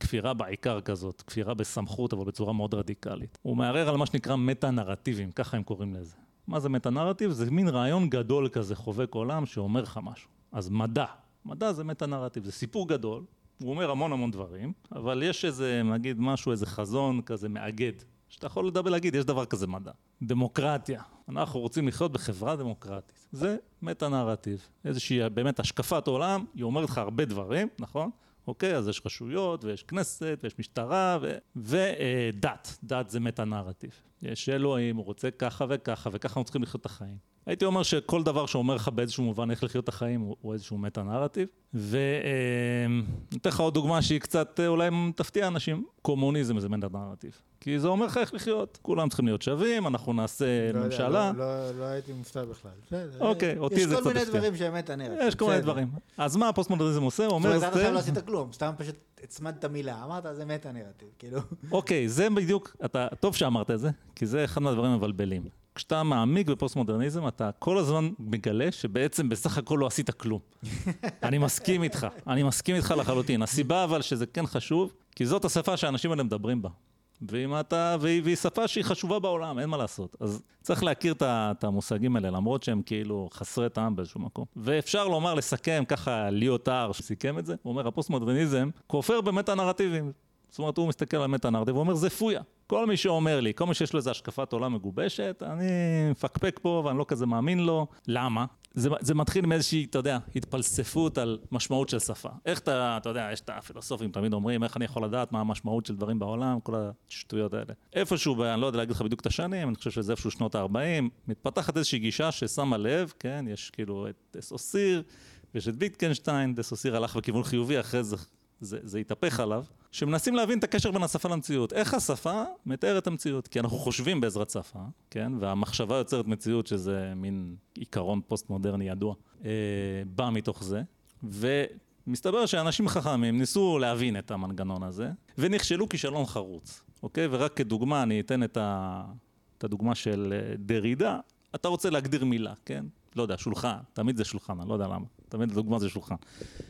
S1: כפירה בעיקר כזאת, כפירה בסמכות, אבל בצורה מאוד רדיקלית. הוא מערער על מה שנקרא מטה-נרטיבים, ככה הם קוראים לזה. מה זה מטה-נרטיב? זה מין רעיון גדול כזה, חובק עולם, שאומר לך משהו. אז מדע, מדע זה מטה-נרטיב, זה סיפור גדול, הוא אומר המון המון דברים, אבל יש איזה, נגיד משהו, איזה חזון כזה מאגד, שאתה יכול לדבר להגיד, יש דבר כזה מדע. דמוקרטיה, אנחנו רוצים לחיות בחברה דמוקרטית. זה מטה-נרטיב, איזושהי באמת השקפת עולם, היא אומרת לך הרבה דברים, נכון? אוקיי, אז יש רשויות, ויש כנסת, ויש משטרה, ו... ודת, דת זה מטה-נרטיב. יש אלוהים, הוא רוצה ככה וככה, וככה אנחנו צריכים לחיות את החיים. הייתי אומר שכל דבר שאומר לך באיזשהו מובן איך לחיות את החיים הוא, הוא איזשהו מטה-נרטיב. ונותן לך עוד דוגמה שהיא קצת אה, אולי תפתיע אנשים, קומוניזם זה מטה-נרטיב. כי זה אומר לך איך לחיות, כולם צריכים להיות שווים, אנחנו נעשה
S2: לא יודע,
S1: ממשלה.
S2: לא- לא- לא הייתי מופתע בכלל. בסדר.
S1: אוקיי, אותי זה
S2: יש כל
S1: קצת
S2: מיני
S1: הפתיע.
S2: דברים שהם מטה-נרטיב.
S1: יש כל מיני. דברים. אז מה הפוסט-מודרניזם עושה? הוא
S2: זאת
S1: אומר,
S2: אומרת, עד עכשיו לא. עשית כלום, סתם פשוט הצמדת מילה, אמרת זה מטה-נרטיב, כאילו.
S1: אוקיי, זה בדיוק, אתה, טוב שאמרת את זה, כי זה אחד מהדברים המבלבלים. כשאתה מעמיק בפוסט-מודרניזם, אתה כל הזמן מגלה שבעצם בסך הכל לא עשית כלום. *laughs* אני מסכים איתך, אני מסכים איתך לחלוטין. הסיבה אבל שזה כן חשוב, כי זאת השפה שהאנשים האלה מדברים בה. ואם אתה, והיא, והיא שפה שהיא חשובה בעולם, אין מה לעשות. אז צריך להכיר את המושגים האלה, למרות שהם כאילו חסרי טעם באיזשהו מקום. ואפשר לומר, לסכם, ככה ליוטר שסיכם את זה, הוא אומר, הפוסט-מודרניזם כופר במטה-נרטיבים. זאת אומרת, הוא מסתכל על מטה-נרטיב ואומר, זה פויה. כל מי שאומר לי, כל מי שיש לו איזו השקפת עולם מגובשת, אני מפקפק פה ואני לא כזה מאמין לו. למה? זה, זה מתחיל מאיזושהי, אתה יודע, התפלספות על משמעות של שפה. איך אתה, אתה יודע, יש את הפילוסופים תמיד אומרים, איך אני יכול לדעת מה המשמעות של דברים בעולם, כל השטויות האלה. איפשהו, ב- אני לא יודע להגיד לך בדיוק את השנים, אני חושב שזה איפשהו שנות ה-40, מתפתחת איזושהי גישה ששמה לב, כן, יש כאילו את דסוסיר, ויש את ויטקנשטיין, דסוסיר הלך בכיוון חיובי, אחרי זה זה, זה התהפך עליו, שמנסים להבין את הקשר בין השפה למציאות. איך השפה מתארת המציאות? כי אנחנו חושבים בעזרת שפה, כן? והמחשבה יוצרת מציאות, שזה מין עיקרון פוסט-מודרני ידוע, אה, בא מתוך זה. ומסתבר שאנשים חכמים ניסו להבין את המנגנון הזה, ונכשלו כישלון חרוץ, אוקיי? ורק כדוגמה, אני אתן את, ה... את הדוגמה של אה, דרידה. אתה רוצה להגדיר מילה, כן? לא יודע, שולחן, תמיד זה שולחן, אני לא יודע למה. תמיד הדוגמה זה שולחן.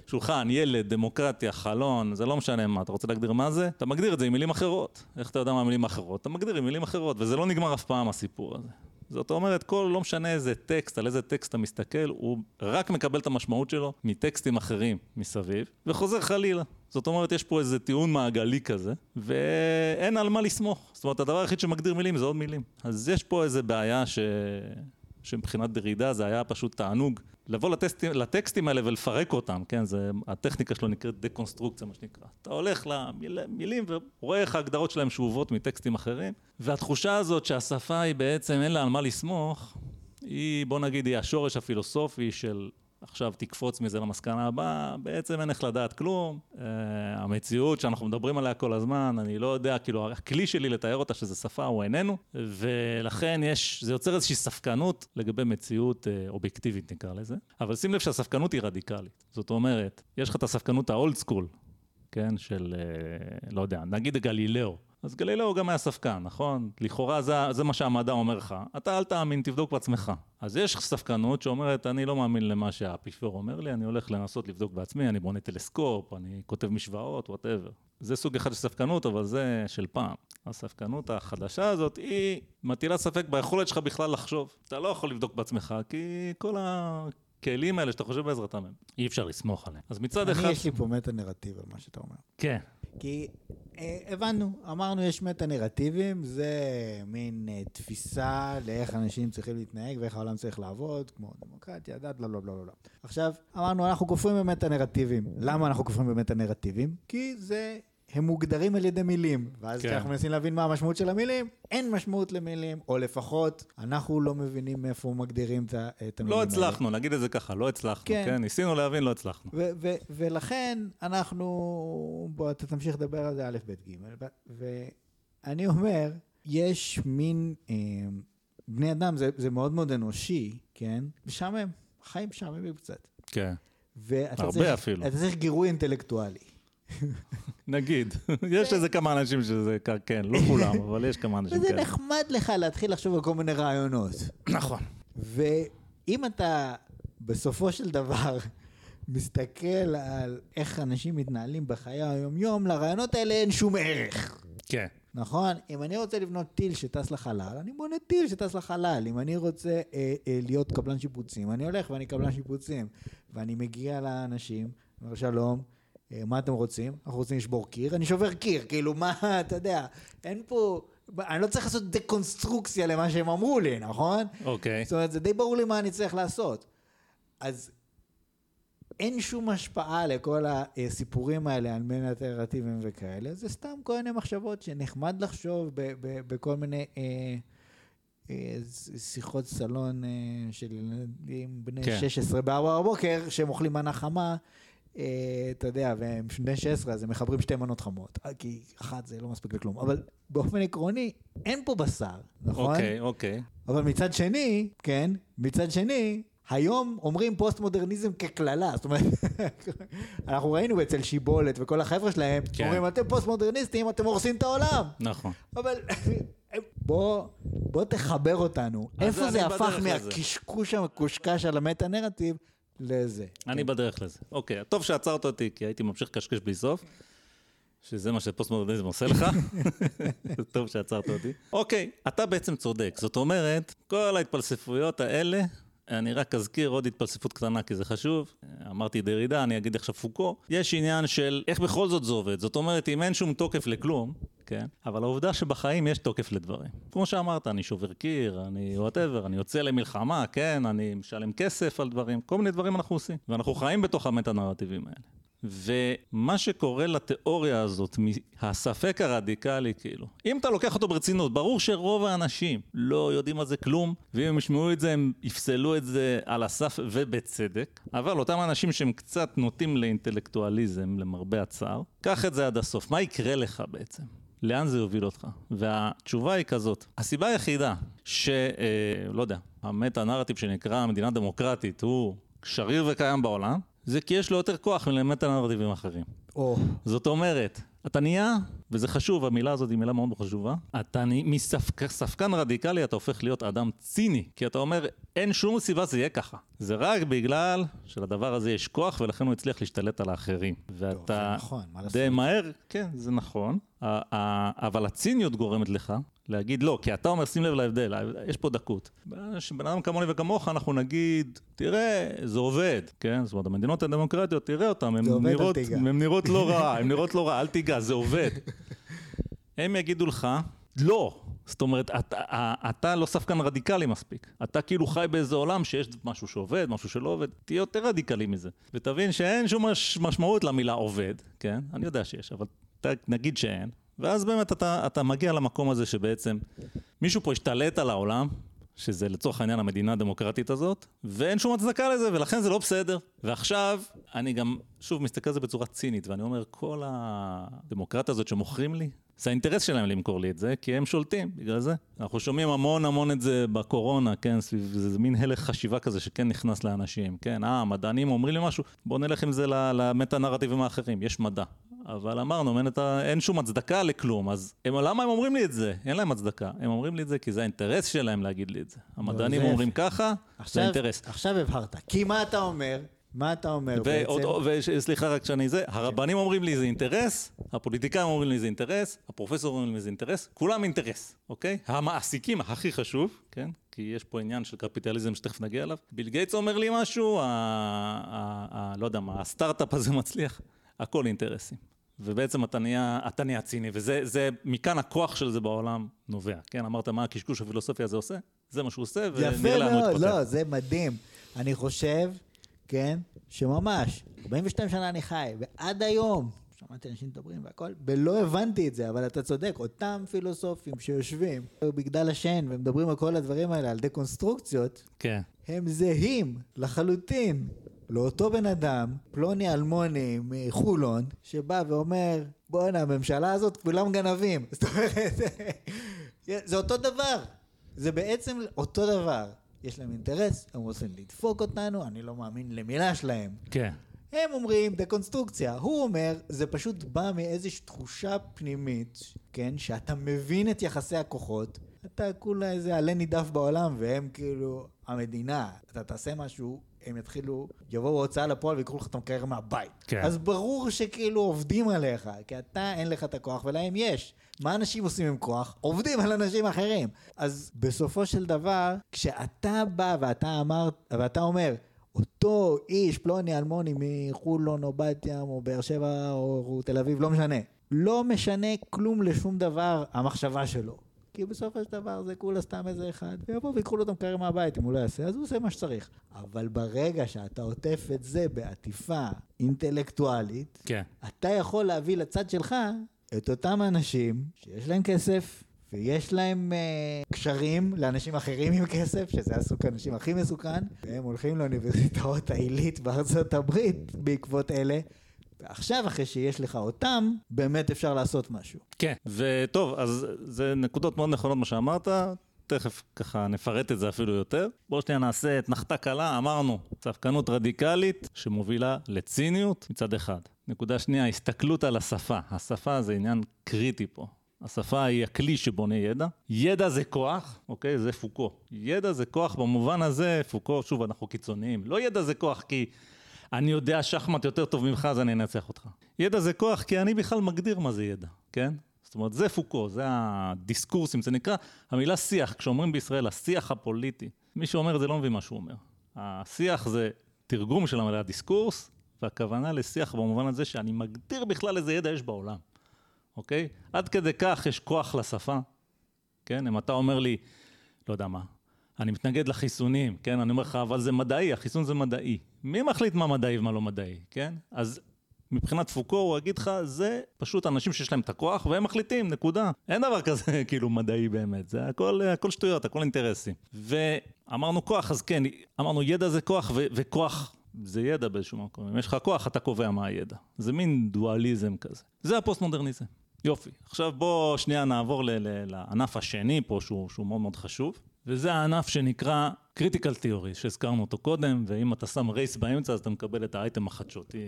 S1: שולחן, ילד, דמוקרטיה, חלון, זה לא משנה מה, אתה רוצה להגדיר מה זה? אתה מגדיר את זה עם מילים אחרות. איך אתה יודע מה המילים האחרות? אתה מגדיר עם מילים אחרות, וזה לא נגמר אף פעם הסיפור הזה. זאת אומרת, כל, לא משנה איזה טקסט, על איזה טקסט אתה מסתכל, הוא רק מקבל את המשמעות שלו מטקסטים אחרים מסביב, וחוזר חלילה. זאת אומרת, יש פה איזה טיעון מעגלי כזה, ואין על מה לסמוך. זאת אומרת, הדבר היחיד שמגדיר מילים זה עוד מילים. אז יש פה איזה בעיה ש... שמבחינת דרידה זה היה פשוט תענוג לבוא לטקסטים, לטקסטים האלה ולפרק אותם, כן? זה, הטכניקה שלו נקראת דקונסטרוקציה, מה שנקרא. אתה הולך למילים ורואה איך ההגדרות שלהם שאובות מטקסטים אחרים, והתחושה הזאת שהשפה היא בעצם אין לה על מה לסמוך, היא, בוא נגיד, היא השורש הפילוסופי של עכשיו תקפוץ מזה למסקנה הבאה, בעצם אין איך לדעת כלום. Uh, המציאות שאנחנו מדברים עליה כל הזמן, אני לא יודע, כאילו, הכלי שלי לתאר אותה שזה שפה הוא איננו, ולכן יש, זה יוצר איזושהי ספקנות לגבי מציאות uh, אובייקטיבית נקרא לזה, אבל שים לב שהספקנות היא רדיקלית. זאת אומרת, יש לך את הספקנות האולד סקול, כן, של, uh, לא יודע, נגיד גלילאו. אז גלילאו גם היה ספקן, נכון? לכאורה זה, זה מה שהמדע אומר לך. אתה אל תאמין, תבדוק בעצמך. אז יש ספקנות שאומרת, אני לא מאמין למה שהאפיפיור אומר לי, אני הולך לנסות לבדוק בעצמי, אני בונה טלסקופ, אני כותב משוואות, whatever. זה סוג אחד של ספקנות, אבל זה של פעם. הספקנות החדשה הזאת, היא מטילה ספק ביכולת שלך בכלל לחשוב. אתה לא יכול לבדוק בעצמך, כי כל ה... הכלים האלה שאתה חושב בעזרתם הם, אי אפשר לסמוך עליהם. אז מצד אחד...
S2: אני, יש לי פה מטה-נרטיב על מה שאתה אומר.
S1: כן.
S2: כי הבנו, אמרנו יש מטה-נרטיבים, זה מין אה, תפיסה לאיך אנשים צריכים להתנהג ואיך העולם צריך לעבוד, כמו דמוקרטיה, דת, בלה בלה בלה בלה. עכשיו, אמרנו, אנחנו כופרים במטה-נרטיבים. למה אנחנו כופרים במטה-נרטיבים? כי זה... הם מוגדרים על ידי מילים, ואז
S1: כן.
S2: כשאנחנו מנסים להבין מה המשמעות של המילים, אין משמעות למילים, או לפחות אנחנו לא מבינים מאיפה מגדירים את המילים
S1: לא
S2: האלה.
S1: הצלחנו, נגיד את זה ככה, לא הצלחנו,
S2: כן.
S1: כן? ניסינו להבין, לא הצלחנו.
S2: ו- ו- ולכן אנחנו, בוא, אתה תמשיך לדבר על זה א', ב', ג', ואני אומר, יש מין, אה, בני אדם זה, זה מאוד מאוד אנושי, כן? משעמם, חיים משעממים קצת.
S1: כן.
S2: ואתה
S1: הרבה
S2: צריך,
S1: אפילו.
S2: אתה צריך גירוי אינטלקטואלי.
S1: נגיד, *laughs* יש איזה כמה אנשים שזה, כן, לא כולם, אבל יש כמה אנשים
S2: וזה
S1: כאלה.
S2: נחמד לך להתחיל לחשוב על כל מיני רעיונות.
S1: נכון.
S2: ואם אתה בסופו של דבר *laughs* מסתכל על איך אנשים מתנהלים בחיי היום-יום, לרעיונות האלה אין שום ערך.
S1: כן.
S2: נכון? אם אני רוצה לבנות טיל שטס לחלל, אני בונה טיל שטס לחלל. אם אני רוצה אה, אה, להיות קבלן שיפוצים, אני הולך ואני קבלן שיפוצים. ואני מגיע לאנשים, אומר שלום, מה אתם רוצים? אנחנו רוצים לשבור קיר, אני שובר קיר. כאילו, מה, *laughs* אתה יודע, אין פה... אני לא צריך לעשות דקונסטרוקציה למה שהם אמרו לי, נכון?
S1: אוקיי.
S2: זאת אומרת, זה די ברור לי מה אני צריך לעשות. אז אין שום השפעה לכל הסיפורים האלה על מיני אלטרנטיביים וכאלה, זה סתם כל מיני מחשבות שנחמד לחשוב ב- ב- בכל מיני אה, אה, שיחות סלון אה, של ילדים בני
S1: כן.
S2: 16 בארבע בבוקר, שהם אוכלים מנה חמה, אה, אתה יודע, והם בני 16, אז הם מחברים שתי מנות חמות, אה, כי אחת זה לא מספיק לכלום. אבל באופן עקרוני, אין פה בשר, נכון?
S1: אוקיי, אוקיי.
S2: אבל מצד שני, כן, מצד שני, היום אומרים פוסט-מודרניזם כקללה, זאת אומרת, *laughs* אנחנו ראינו אצל שיבולת וכל החבר'ה שלהם,
S1: כן.
S2: אומרים, אתם פוסט-מודרניסטים, אתם הורסים את העולם.
S1: נכון.
S2: אבל *laughs* בוא, בוא תחבר אותנו. איפה זה הפך. מהקשקוש המקושקש על המטה-נרטיב לזה?
S1: אני בדרך לזה. אוקיי, טוב שעצרת אותי, כי הייתי ממשיך לקשקש בלי סוף, שזה מה שפוסט-מודרניזם עושה לך. *laughs* *laughs* טוב שעצרת אותי. אוקיי, אתה בעצם צודק. זאת אומרת, כל ההתפלספויות האלה, אני רק אזכיר עוד התפלספות קטנה, כי זה חשוב. אמרתי דרידה, אני אגיד עכשיו פוקו. יש עניין של איך בכל זאת זה עובד. זאת אומרת, אם אין שום תוקף לכלום, כן? אבל העובדה שבחיים יש תוקף לדברים. כמו שאמרת, אני שובר קיר, אני whatever, אני יוצא למלחמה, כן? אני משלם כסף על דברים, כל מיני דברים אנחנו עושים. ואנחנו חיים בתוך המטה-נרטיבים האלה. ומה שקורה לתיאוריה הזאת, מהספק הרדיקלי כאילו, אם אתה לוקח אותו ברצינות, ברור שרוב האנשים לא יודעים על זה כלום, ואם הם ישמעו את זה הם יפסלו את זה על הסף ובצדק, אבל אותם אנשים שהם קצת נוטים לאינטלקטואליזם, למרבה הצער, קח את זה עד הסוף, מה יקרה לך בעצם? לאן זה יוביל אותך? והתשובה היא כזאת, הסיבה היחידה ש... אה, לא יודע, המטה-נרטיב שנקרא מדינה דמוקרטית הוא שריר וקיים בעולם, זה כי יש לו יותר כוח מלמטה-נרטיבים אחרים.
S2: או,
S1: זאת אומרת, אתה נהיה, וזה חשוב, המילה הזאת היא מילה מאוד חשובה, אתה מספקן רדיקלי אתה הופך להיות אדם ציני, כי אתה אומר, אין שום סיבה זה יהיה ככה. זה רק בגלל שלדבר הזה יש כוח, ולכן הוא הצליח להשתלט על האחרים. ואתה
S2: זה נכון?
S1: די מהר, כן, זה נכון, אבל הציניות גורמת לך להגיד לא, כי אתה אומר, שים לב להבדל, יש פה דקות. בן אדם כמוני וכמוך, אנחנו נגיד, תראה, זה עובד, כן? זאת אומרת, המדינות הדמוקרטיות, תראה אותן, נראות. הן נראות לא רע, הן נראות לא רע, אל תיגע, זה עובד. הם יגידו לך, לא. זאת אומרת, אתה, אתה לא ספקן רדיקלי מספיק. אתה כאילו חי באיזה עולם שיש משהו שעובד, משהו שלא עובד, תהיה יותר רדיקלי מזה. ותבין שאין שום מש, משמעות למילה עובד, כן? אני יודע שיש, אבל נגיד שאין. ואז באמת אתה, אתה מגיע למקום הזה שבעצם מישהו פה השתלט על העולם, שזה לצורך העניין המדינה הדמוקרטית הזאת, ואין שום הצדקה לזה, ולכן זה לא בסדר. ועכשיו, אני גם, שוב, מסתכל על זה בצורה צינית, ואני אומר, כל הדמוקרטיה הזאת שמוכרים לי, זה האינטרס שלהם למכור לי את זה, כי הם שולטים, בגלל זה. אנחנו שומעים המון המון את זה בקורונה, כן, סביב, זה, מין הלך חשיבה כזה שכן נכנס לאנשים, כן, אה, המדענים אומרים לי משהו, בואו נלך עם זה למטה-נרטיבים האחרים, יש מדע. אבל אמרנו, אין, את ה... אין שום הצדקה לכלום, אז הם, למה הם אומרים לי את זה? אין להם הצדקה. הם אומרים לי את זה כי זה האינטרס שלהם להגיד לי את זה. המדענים
S2: זה
S1: אומרים. ככה, זה
S2: עכשיו,
S1: האינטרס.
S2: עכשיו הבהרת. כי מה אתה אומר? מה אתה אומר
S1: ועוד,
S2: בעצם?
S1: וסליחה רק שאני זה, הרבנים אומרים לי זה אינטרס, הפוליטיקאים אומרים לי זה אינטרס, הפרופסורים אומרים לי זה אינטרס, כולם אינטרס, אוקיי? המעסיקים הכי חשוב, כן? כי יש פה עניין של קפיטליזם שתכף נגיע אליו. ביל גייטס אומר לי משהו, ה, ה, ה, לא יודע מה, הסטארט-אפ הזה מצליח, הכל אינטרסים. ובעצם אתה נהיה, אתה נהיה ציני, וזה, זה, מכאן הכוח של זה בעולם נובע, כן? אמרת מה הקשקוש הפילוסופי הזה עושה? זה מה שהוא עושה, ונראה
S2: יפה
S1: לאן הוא
S2: מאוד,
S1: יתפתח.
S2: לא, זה מדהים. אני חושב, כן, שממש, 42 שנה אני חי, ועד היום, שמעתי אנשים מדברים והכל, ולא הבנתי את זה, אבל אתה צודק, אותם פילוסופים שיושבים בגדל השן ומדברים על כל הדברים האלה, על דקונסטרוקציות,
S1: כן.
S2: הם זהים לחלוטין לאותו בן אדם, פלוני אלמוני מחולון, שבא ואומר, בואנה, הממשלה הזאת כולם גנבים. *laughs* זאת אומרת, זה אותו דבר. זה בעצם אותו דבר. יש להם אינטרס, הם רוצים לדפוק אותנו, אני לא מאמין למילה שלהם.
S1: כן.
S2: הם אומרים דקונסטרוקציה, הוא אומר, זה פשוט בא מאיזושהי תחושה פנימית, כן, שאתה מבין את יחסי הכוחות, אתה כולה איזה עלה נידף בעולם, והם כאילו המדינה, אתה תעשה משהו, הם יתחילו, יבואו הוצאה לפועל ויקחו לך את המקרר מהבית.
S1: כן.
S2: אז ברור שכאילו עובדים עליך, כי אתה אין לך את הכוח ולהם יש. מה אנשים עושים עם כוח? עובדים על אנשים אחרים. אז בסופו של דבר, כשאתה בא ואתה אמר, ואתה אומר, אותו איש, פלוני אלמוני מחולון או בת ים או באר שבע או תל אביב, לא משנה. לא משנה כלום לשום דבר המחשבה שלו. כי בסופו של דבר זה כולה סתם איזה אחד, ויבואו ויקחו לו את המקרר מהבית, אם הוא לא יעשה, אז הוא עושה מה שצריך. אבל ברגע שאתה עוטף את זה בעטיפה אינטלקטואלית,
S1: כן.
S2: אתה יכול להביא לצד שלך את אותם אנשים שיש להם כסף, ויש להם uh, קשרים לאנשים אחרים עם כסף, שזה הסוג האנשים הכי מסוכן, והם הולכים לאוניברסיטאות העילית בארצות הברית בעקבות אלה. ועכשיו, אחרי שיש לך אותם, באמת אפשר לעשות משהו.
S1: כן, וטוב, אז זה נקודות מאוד נכונות מה שאמרת. תכף ככה נפרט את זה אפילו יותר. בואו שנייה נעשה את נחתה קלה, אמרנו, צפקנות רדיקלית שמובילה לציניות מצד אחד. נקודה שנייה, הסתכלות על השפה. השפה זה עניין קריטי פה. השפה היא הכלי שבונה ידע. ידע זה כוח, אוקיי? זה פוקו. ידע זה כוח במובן הזה, פוקו, שוב, אנחנו קיצוניים. לא ידע זה כוח כי אני יודע שחמט יותר טוב ממך, אז אני אנצח אותך. ידע זה כוח כי אני בכלל מגדיר מה זה ידע, כן? זאת אומרת, זה פוקו, זה הדיסקורסים, זה נקרא, המילה שיח, כשאומרים בישראל, השיח הפוליטי, מי שאומר את זה לא מבין מה שהוא אומר. השיח זה תרגום של המילה דיסקורס, והכוונה לשיח במובן הזה שאני מגדיר בכלל איזה ידע יש בעולם, אוקיי? עד כדי כך יש כוח לשפה, כן? אם אתה אומר לי, לא יודע מה, אני מתנגד לחיסונים, כן? אני אומר לך, אבל זה מדעי, החיסון זה מדעי. מי מחליט מה מדעי ומה לא מדעי, כן? אז מבחינת פוקו הוא יגיד לך, זה פשוט אנשים שיש להם את הכוח והם מחליטים, נקודה. אין דבר כזה *laughs* כאילו מדעי באמת, זה הכל, הכל שטויות, הכל אינטרסים. ואמרנו כוח, אז כן, אמרנו ידע זה כוח ו- וכוח זה ידע באיזשהו מקום. אם יש לך כוח, אתה קובע מה הידע. זה מין דואליזם כזה. זה הפוסט-מודרניזם. יופי. עכשיו בוא שנייה נעבור לענף השני פה, שהוא, שהוא מאוד מאוד חשוב. וזה הענף שנקרא Critical Theory, שהזכרנו אותו קודם, ואם אתה שם Race באמצע, אז אתה מקבל את האייטם החדשותי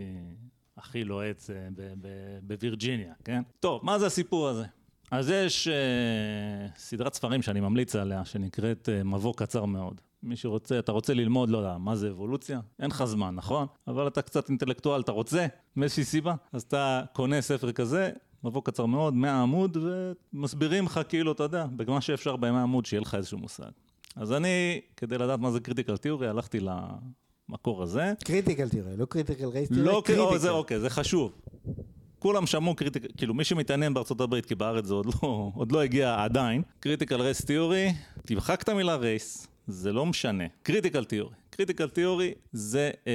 S1: הכי לוהט אה, בווירג'יניה, כן? טוב, מה זה הסיפור הזה? אז יש uh, סדרת ספרים שאני ממליץ עליה, שנקראת uh, מבוא קצר מאוד. מי שרוצה, אתה רוצה ללמוד, לא יודע, מה זה אבולוציה? אין לך זמן, נכון? אבל אתה קצת אינטלקטואל, אתה רוצה, מאיזושהי סיבה, אז אתה קונה ספר כזה, מבוא קצר מאוד, 100 עמוד, ומסבירים לך כאילו, אתה יודע, במה שאפשר ב-100 עמוד, שיהיה לך איזשהו מושג. אז אני, כדי לדעת מה זה critical theory, הלכתי למקור הזה.
S2: critical theory, לא critical race theory,
S1: לא
S2: critical.
S1: זה אוקיי, זה חשוב. כולם שמעו critical, כאילו מי שמתעניין בארצות הברית, כי בארץ זה עוד לא, עוד לא הגיע עדיין, critical race theory, תמחק את המילה race, זה לא משנה. critical theory. critical theory זה אה,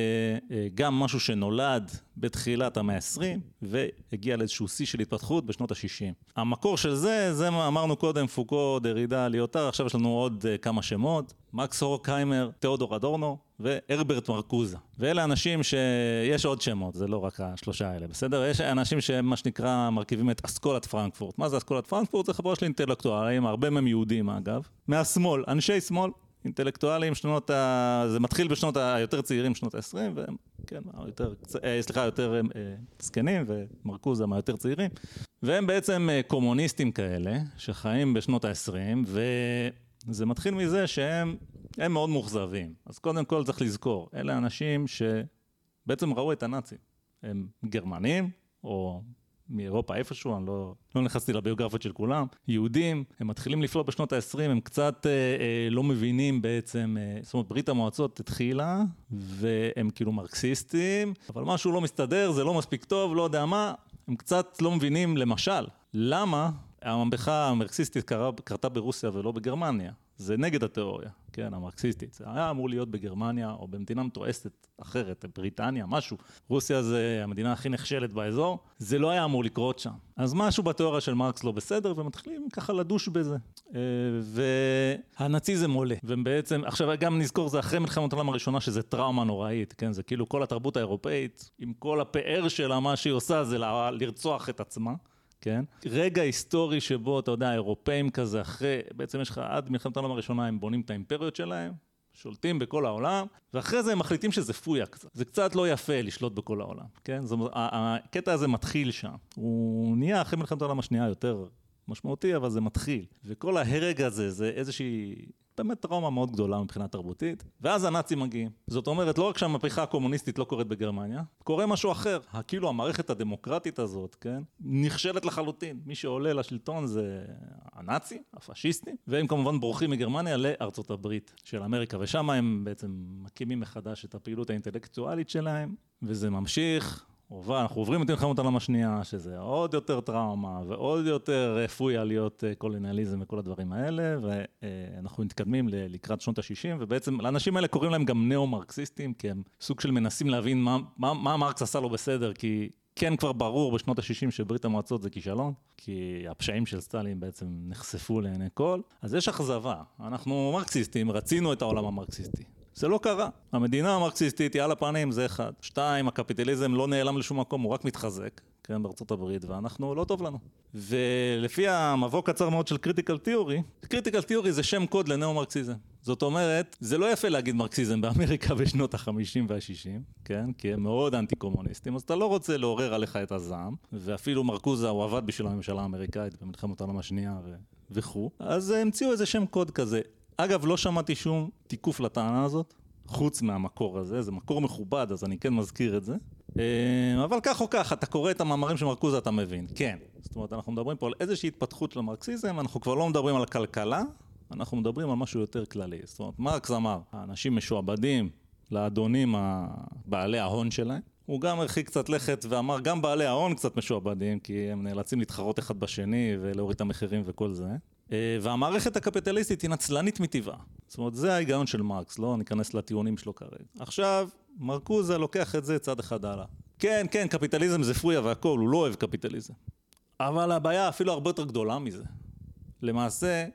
S1: אה, גם משהו שנולד בתחילת המאה ה-20 והגיע לאיזשהו שיא של התפתחות בשנות ה-60. המקור של זה, זה מה אמרנו קודם, פוקו, דרידה, ליוטר, עכשיו יש לנו עוד אה, כמה שמות, מקס הורקהיימר, תיאודור אדורנו והרברט מרקוזה. ואלה אנשים שיש עוד שמות, זה לא רק השלושה האלה, בסדר? יש אנשים שהם מה שנקרא מרכיבים את אסכולת פרנקפורט. מה זה אסכולת פרנקפורט? זה חברה של אינטלקטואלים, הרבה מהם יהודים אגב, מהשמאל, אנשי שמאל. אינטלקטואלים, שנות ה... זה מתחיל בשנות היותר צעירים, שנות ה-20, והם, כן, היותר, אה, סליחה, יותר אה, זקנים, ומרקוזה מהיותר צעירים, והם בעצם אה, קומוניסטים כאלה, שחיים בשנות ה-20, וזה מתחיל מזה שהם הם מאוד מאוכזבים. אז קודם כל צריך לזכור, אלה אנשים שבעצם ראו את הנאצים. הם גרמנים, או מאירופה איפשהו, אני לא, לא נכנסתי לביוגרפיות של כולם, יהודים, הם מתחילים לפלוט בשנות ה-20, הם קצת אה, אה, לא מבינים בעצם, אה, זאת אומרת ברית המועצות התחילה, והם כאילו מרקסיסטים, אבל משהו לא מסתדר, זה לא מספיק טוב, לא יודע מה, הם קצת לא מבינים, למשל, למה המהפכה המרקסיסטית קרתה ברוסיה ולא בגרמניה. זה נגד התיאוריה, כן, המרקסיסטית. זה היה אמור להיות בגרמניה או במדינה מתועסת אחרת, בריטניה, משהו. רוסיה זה המדינה הכי נחשלת באזור, זה לא היה אמור לקרות שם. אז משהו בתיאוריה של מרקס לא בסדר, ומתחילים ככה לדוש בזה. אה, והנאציזם עולה, ובעצם, עכשיו גם נזכור, זה אחרי מלחמת העולם הראשונה, שזה טראומה נוראית, כן, זה כאילו כל התרבות האירופאית, עם כל הפאר שלה, מה שהיא עושה זה לרצוח את עצמה. כן? רגע היסטורי שבו, אתה יודע, האירופאים כזה, אחרי, בעצם יש לך עד מלחמת העולם הראשונה, הם בונים את האימפריות שלהם, שולטים בכל העולם, ואחרי זה הם מחליטים שזה פויה קצת. זה קצת לא יפה לשלוט בכל העולם, כן? זאת אומרת, הקטע הזה מתחיל שם. הוא נהיה אחרי מלחמת העולם השנייה יותר משמעותי, אבל זה מתחיל. וכל ההרג הזה, זה איזושהי באמת טראומה מאוד גדולה מבחינה תרבותית, ואז הנאצים מגיעים. זאת אומרת, לא רק שהמהפכה הקומוניסטית לא קורית בגרמניה, קורה משהו אחר. כאילו המערכת הדמוקרטית הזאת, כן, נכשלת לחלוטין. מי שעולה לשלטון זה הנאצים, הפשיסטים, והם כמובן בורחים מגרמניה לארצות הברית של אמריקה, ושם הם בעצם מקימים מחדש את הפעילות האינטלקטואלית שלהם, וזה ממשיך. אנחנו עוברים את מלחמת העולם השנייה, שזה עוד יותר טראומה ועוד יותר רפויה להיות אה, קולוניאליזם וכל הדברים האלה, ואנחנו מתקדמים לקראת שנות ה-60, ובעצם לאנשים האלה קוראים להם גם ניאו-מרקסיסטים, כי הם סוג של מנסים להבין מה, מה, מה מרקס עשה לו בסדר, כי כן כבר ברור בשנות ה-60 שברית המועצות זה כישלון, כי הפשעים של סטלין בעצם נחשפו לעיני כל, אז יש אכזבה. אנחנו מרקסיסטים, רצינו את העולם המרקסיסטי. זה לא קרה. המדינה המרקסיסטית היא על הפנים, זה אחד. שתיים, הקפיטליזם לא נעלם לשום מקום, הוא רק מתחזק, כן, בארצות הברית, ואנחנו, לא טוב לנו. ולפי המבוא קצר מאוד של critical theory, critical theory זה שם קוד לנאו-מרקסיזם. זאת אומרת, זה לא יפה להגיד מרקסיזם באמריקה *laughs* בשנות ה-50 וה-60, כן? כי הם מאוד אנטי-קומוניסטים, אז אתה לא רוצה לעורר עליך את הזעם, ואפילו מרקוזה, הוא עבד בשביל הממשלה האמריקאית במלחמת העולם השנייה ו... וכו', אז המציאו איזה שם קוד כזה. אגב, לא שמעתי שום תיקוף לטענה הזאת, חוץ מהמקור הזה, זה מקור מכובד, אז אני כן מזכיר את זה. אה, אבל כך או כך, אתה קורא את המאמרים של מרקוזה, אתה מבין, כן. זאת אומרת, אנחנו מדברים פה על איזושהי התפתחות של המרקסיזם, אנחנו כבר לא מדברים על הכלכלה, אנחנו מדברים על משהו יותר כללי. זאת אומרת, מרקס אמר, האנשים משועבדים לאדונים בעלי ההון שלהם. הוא גם הרחיק קצת לכת ואמר, גם בעלי ההון קצת משועבדים, כי הם נאלצים להתחרות אחד בשני ולהוריד את המחירים וכל זה. אה, והמערכת הקפיטליסטית היא נצלנית מטבעה. זאת אומרת, זה ההיגיון של מרקס, לא ניכנס לטיעונים שלו כרגע. עכשיו, מרקוזה לוקח את זה צעד אחד הלאה. כן, כן, קפיטליזם זה פרויה והכול, הוא לא אוהב קפיטליזם. אבל הבעיה אפילו הרבה יותר גדולה מזה. למעשה,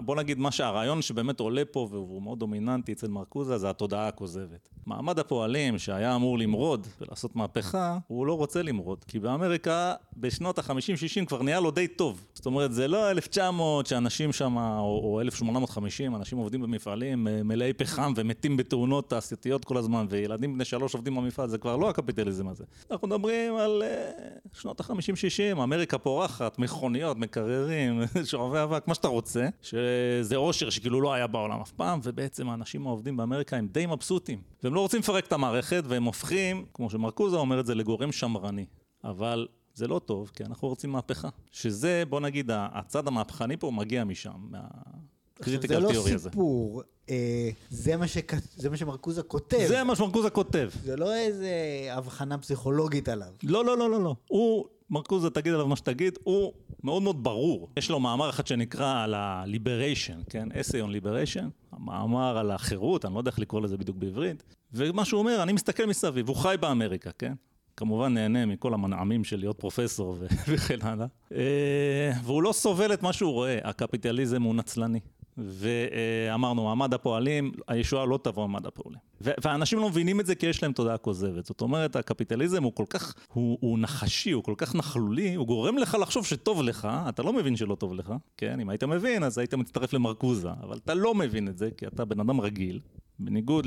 S1: בוא נגיד מה שהרעיון שבאמת עולה פה והוא מאוד דומיננטי אצל מרקוזה זה התודעה הכוזבת. מעמד הפועלים שהיה אמור למרוד ולעשות מהפכה, הוא לא רוצה למרוד. כי באמריקה בשנות ה-50-60 כבר נהיה לו די טוב. זאת אומרת, זה לא 1900 שאנשים שם, או, או 1850, אנשים עובדים במפעלים אה, מלאי פחם ומתים בתאונות תעשייתיות כל הזמן, וילדים בני שלוש עובדים במפעל, זה כבר לא הקפיטליזם הזה. אנחנו מדברים על uh, שנות ה-50-60, אמריקה פורחת, מכוניות, מקררים, *laughs* שואבי אבק, מה שאתה רוצה. שזה עושר שכאילו לא היה בעולם אף פעם, ובעצם האנשים העובדים באמריקה הם די מבסוטים. והם לא רוצים לפרק את המערכת, והם הופכים, כמו שמרקוזה אומר את זה, לגורם שמרני. אבל זה לא טוב, כי אנחנו רוצים מהפכה. שזה, בוא נגיד, הצד המהפכני פה מגיע משם, מהקריטיקל
S2: תיאורי
S1: הזה.
S2: זה לא סיפור, אה, זה, מה שכ... זה מה שמרקוזה כותב.
S1: זה מה שמרקוזה כותב.
S2: זה לא איזה הבחנה פסיכולוגית עליו.
S1: לא, לא, לא, לא, לא. הוא מרקוזה, תגיד עליו מה שתגיד, הוא מאוד מאוד ברור. יש לו מאמר אחד שנקרא על ה-liberation, כן? essay on liberation, המאמר על החירות, אני לא יודע איך לקרוא לזה בדיוק בעברית, ומה שהוא אומר, אני מסתכל מסביב, הוא חי באמריקה, כן? כמובן נהנה מכל המנעמים של להיות פרופסור *laughs* וכן הלאה. אה, והוא לא סובל את מה שהוא רואה, הקפיטליזם הוא נצלני. ואמרנו, מעמד הפועלים, הישועה לא תבוא מעמד הפועלים. ואנשים לא מבינים את זה כי יש להם תודעה כוזבת. זאת אומרת, הקפיטליזם הוא כל כך, הוא, הוא נחשי, הוא כל כך נכלולי, הוא גורם לך לחשוב שטוב לך, אתה לא מבין שלא טוב לך, כן? אם היית מבין, אז היית מצטרף למרקוזה, אבל אתה לא מבין את זה, כי אתה בן אדם רגיל, בניגוד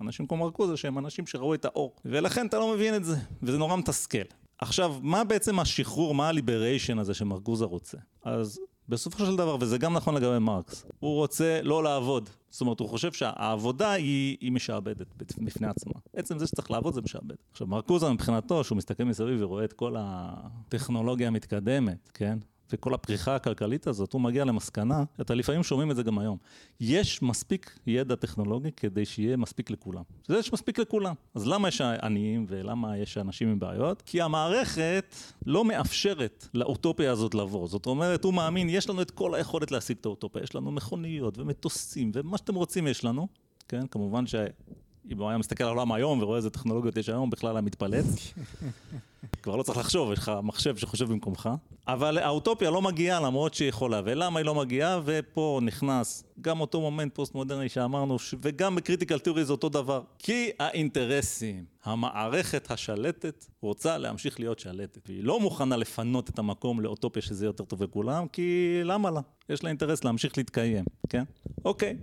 S1: לאנשים כמו מרקוזה, שהם אנשים שראו את האור. ולכן אתה לא מבין את זה, וזה נורא מתסכל. עכשיו, מה בעצם השחרור, מה הליבריישן הזה שמרקוזה רוצה? אז בסופו של דבר, וזה גם נכון לגבי מרקס, הוא רוצה לא לעבוד. זאת אומרת, הוא חושב שהעבודה היא, היא משעבדת בפני עצמה. עצם זה שצריך לעבוד זה משעבד. עכשיו, מרקוזה מבחינתו, שהוא מסתכל מסביב ורואה את כל הטכנולוגיה המתקדמת, כן? וכל הפריחה הכלכלית הזאת, הוא מגיע למסקנה, אתה לפעמים שומעים את זה גם היום. יש מספיק ידע טכנולוגי כדי שיהיה מספיק לכולם. זה יש מספיק לכולם. אז למה יש עניים ולמה יש אנשים עם בעיות? כי המערכת לא מאפשרת לאוטופיה הזאת לבוא. זאת אומרת, הוא מאמין, יש לנו את כל היכולת להשיג את האוטופיה. יש לנו מכוניות ומטוסים ומה שאתם רוצים יש לנו. כן, כמובן ש... אם הוא היה מסתכל על העולם היום ורואה איזה טכנולוגיות יש היום, בכלל היה מתפלץ. *laughs* כבר לא צריך לחשוב, יש לך מחשב שחושב במקומך. אבל האוטופיה לא מגיעה למרות שהיא יכולה. ולמה היא לא מגיעה? ופה נכנס גם אותו מומנט פוסט-מודרני שאמרנו, וגם ב critical theory זה אותו דבר. כי האינטרסים, המערכת השלטת, רוצה להמשיך להיות שלטת. והיא לא מוכנה לפנות את המקום לאוטופיה שזה יותר טוב לכולם, כי למה לה? יש לה אינטרס להמשיך להתקיים, כן? אוקיי.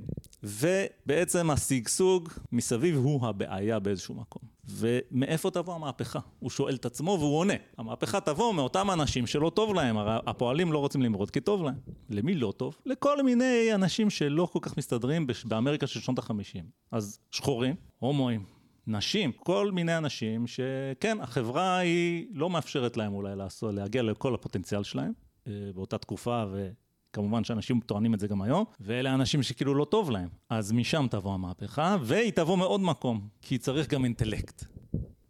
S1: ובעצם השגשוג מסביב הוא הבעיה באיזשהו מקום. ומאיפה תבוא המהפכה? הוא שואל את עצמו והוא עונה. המהפכה תבוא מאותם אנשים שלא טוב להם, הרי הפועלים לא רוצים למרוד כי טוב להם. למי לא טוב? לכל מיני אנשים שלא כל כך מסתדרים באמריקה של שנות החמישים. אז שחורים, הומואים, נשים, כל מיני אנשים שכן, החברה היא לא מאפשרת להם אולי לעשות, להגיע לכל הפוטנציאל שלהם אה, באותה תקופה ו... כמובן שאנשים טוענים את זה גם היום, ואלה אנשים שכאילו לא טוב להם. אז משם תבוא המהפכה, והיא תבוא מעוד מקום, כי צריך גם אינטלקט.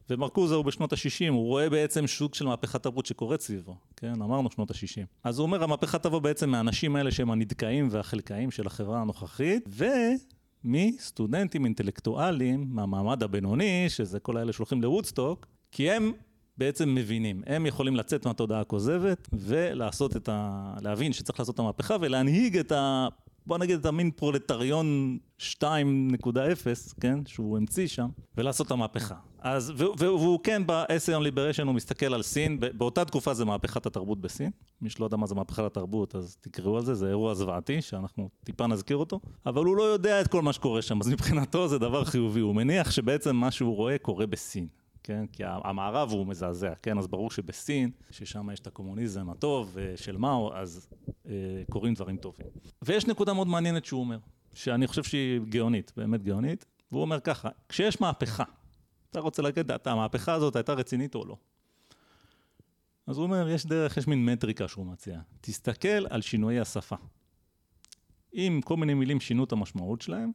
S1: ומרקוזה הוא בשנות ה-60, הוא רואה בעצם סוג של מהפכת תרבות שקורית סביבו, כן? אמרנו שנות ה-60. אז הוא אומר, המהפכה תבוא בעצם מהאנשים האלה שהם הנדכאים והחלכאים של החברה הנוכחית, ומסטודנטים אינטלקטואלים מהמעמד הבינוני, שזה כל האלה שהולכים לוודסטוק, כי הם בעצם מבינים. הם יכולים לצאת מהתודעה הכוזבת ולעשות את ה... להבין שצריך לעשות את המהפכה ולהנהיג את ה... בוא נגיד את המין פרולטריון 2.0, כן, שהוא המציא שם, ולעשות את המהפכה. אז, והוא כן ב-essay on liberation הוא מסתכל על סין, באותה תקופה זה מהפכת התרבות בסין, מי שלא יודע מה זה מהפכת התרבות אז תקראו על זה, זה אירוע זוועתי שאנחנו טיפה נזכיר אותו, אבל הוא לא יודע את כל מה שקורה שם, אז מבחינתו זה דבר חיובי, הוא מניח שבעצם מה שהוא רואה קורה בסין. כן? כי המערב הוא מזעזע, כן? אז ברור שבסין, ששם יש את הקומוניזם הטוב של מאו, אז אה, קורים דברים טובים. ויש נקודה מאוד מעניינת שהוא אומר, שאני חושב שהיא גאונית, באמת גאונית, והוא אומר ככה, כשיש מהפכה, אתה רוצה להגיד, המהפכה הזאת הייתה רצינית או לא? אז הוא אומר, יש דרך, יש מין מטריקה שהוא מציע. תסתכל על שינויי השפה. אם כל מיני מילים שינו את המשמעות שלהם,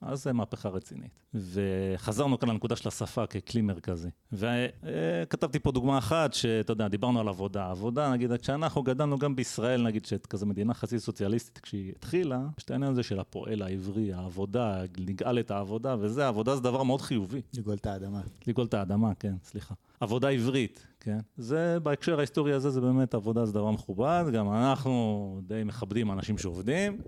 S1: אז זה מהפכה רצינית. וחזרנו כאן לנקודה של השפה ככלי מרכזי. וכתבתי פה דוגמה אחת, שאתה יודע, דיברנו על עבודה. עבודה, נגיד, כשאנחנו גדלנו גם בישראל, נגיד, שכזה מדינה חצי סוציאליסטית, כשהיא התחילה, יש את העניין הזה של הפועל העברי, העבודה, לגאל את העבודה, וזה, העבודה זה דבר מאוד חיובי.
S2: לגאול את האדמה.
S1: לגאול את האדמה, כן, סליחה. עבודה עברית, כן? זה, בהקשר ההיסטורי הזה, זה באמת עבודה זה דבר מכובד, גם אנחנו די מכבדים אנשים שעובדים,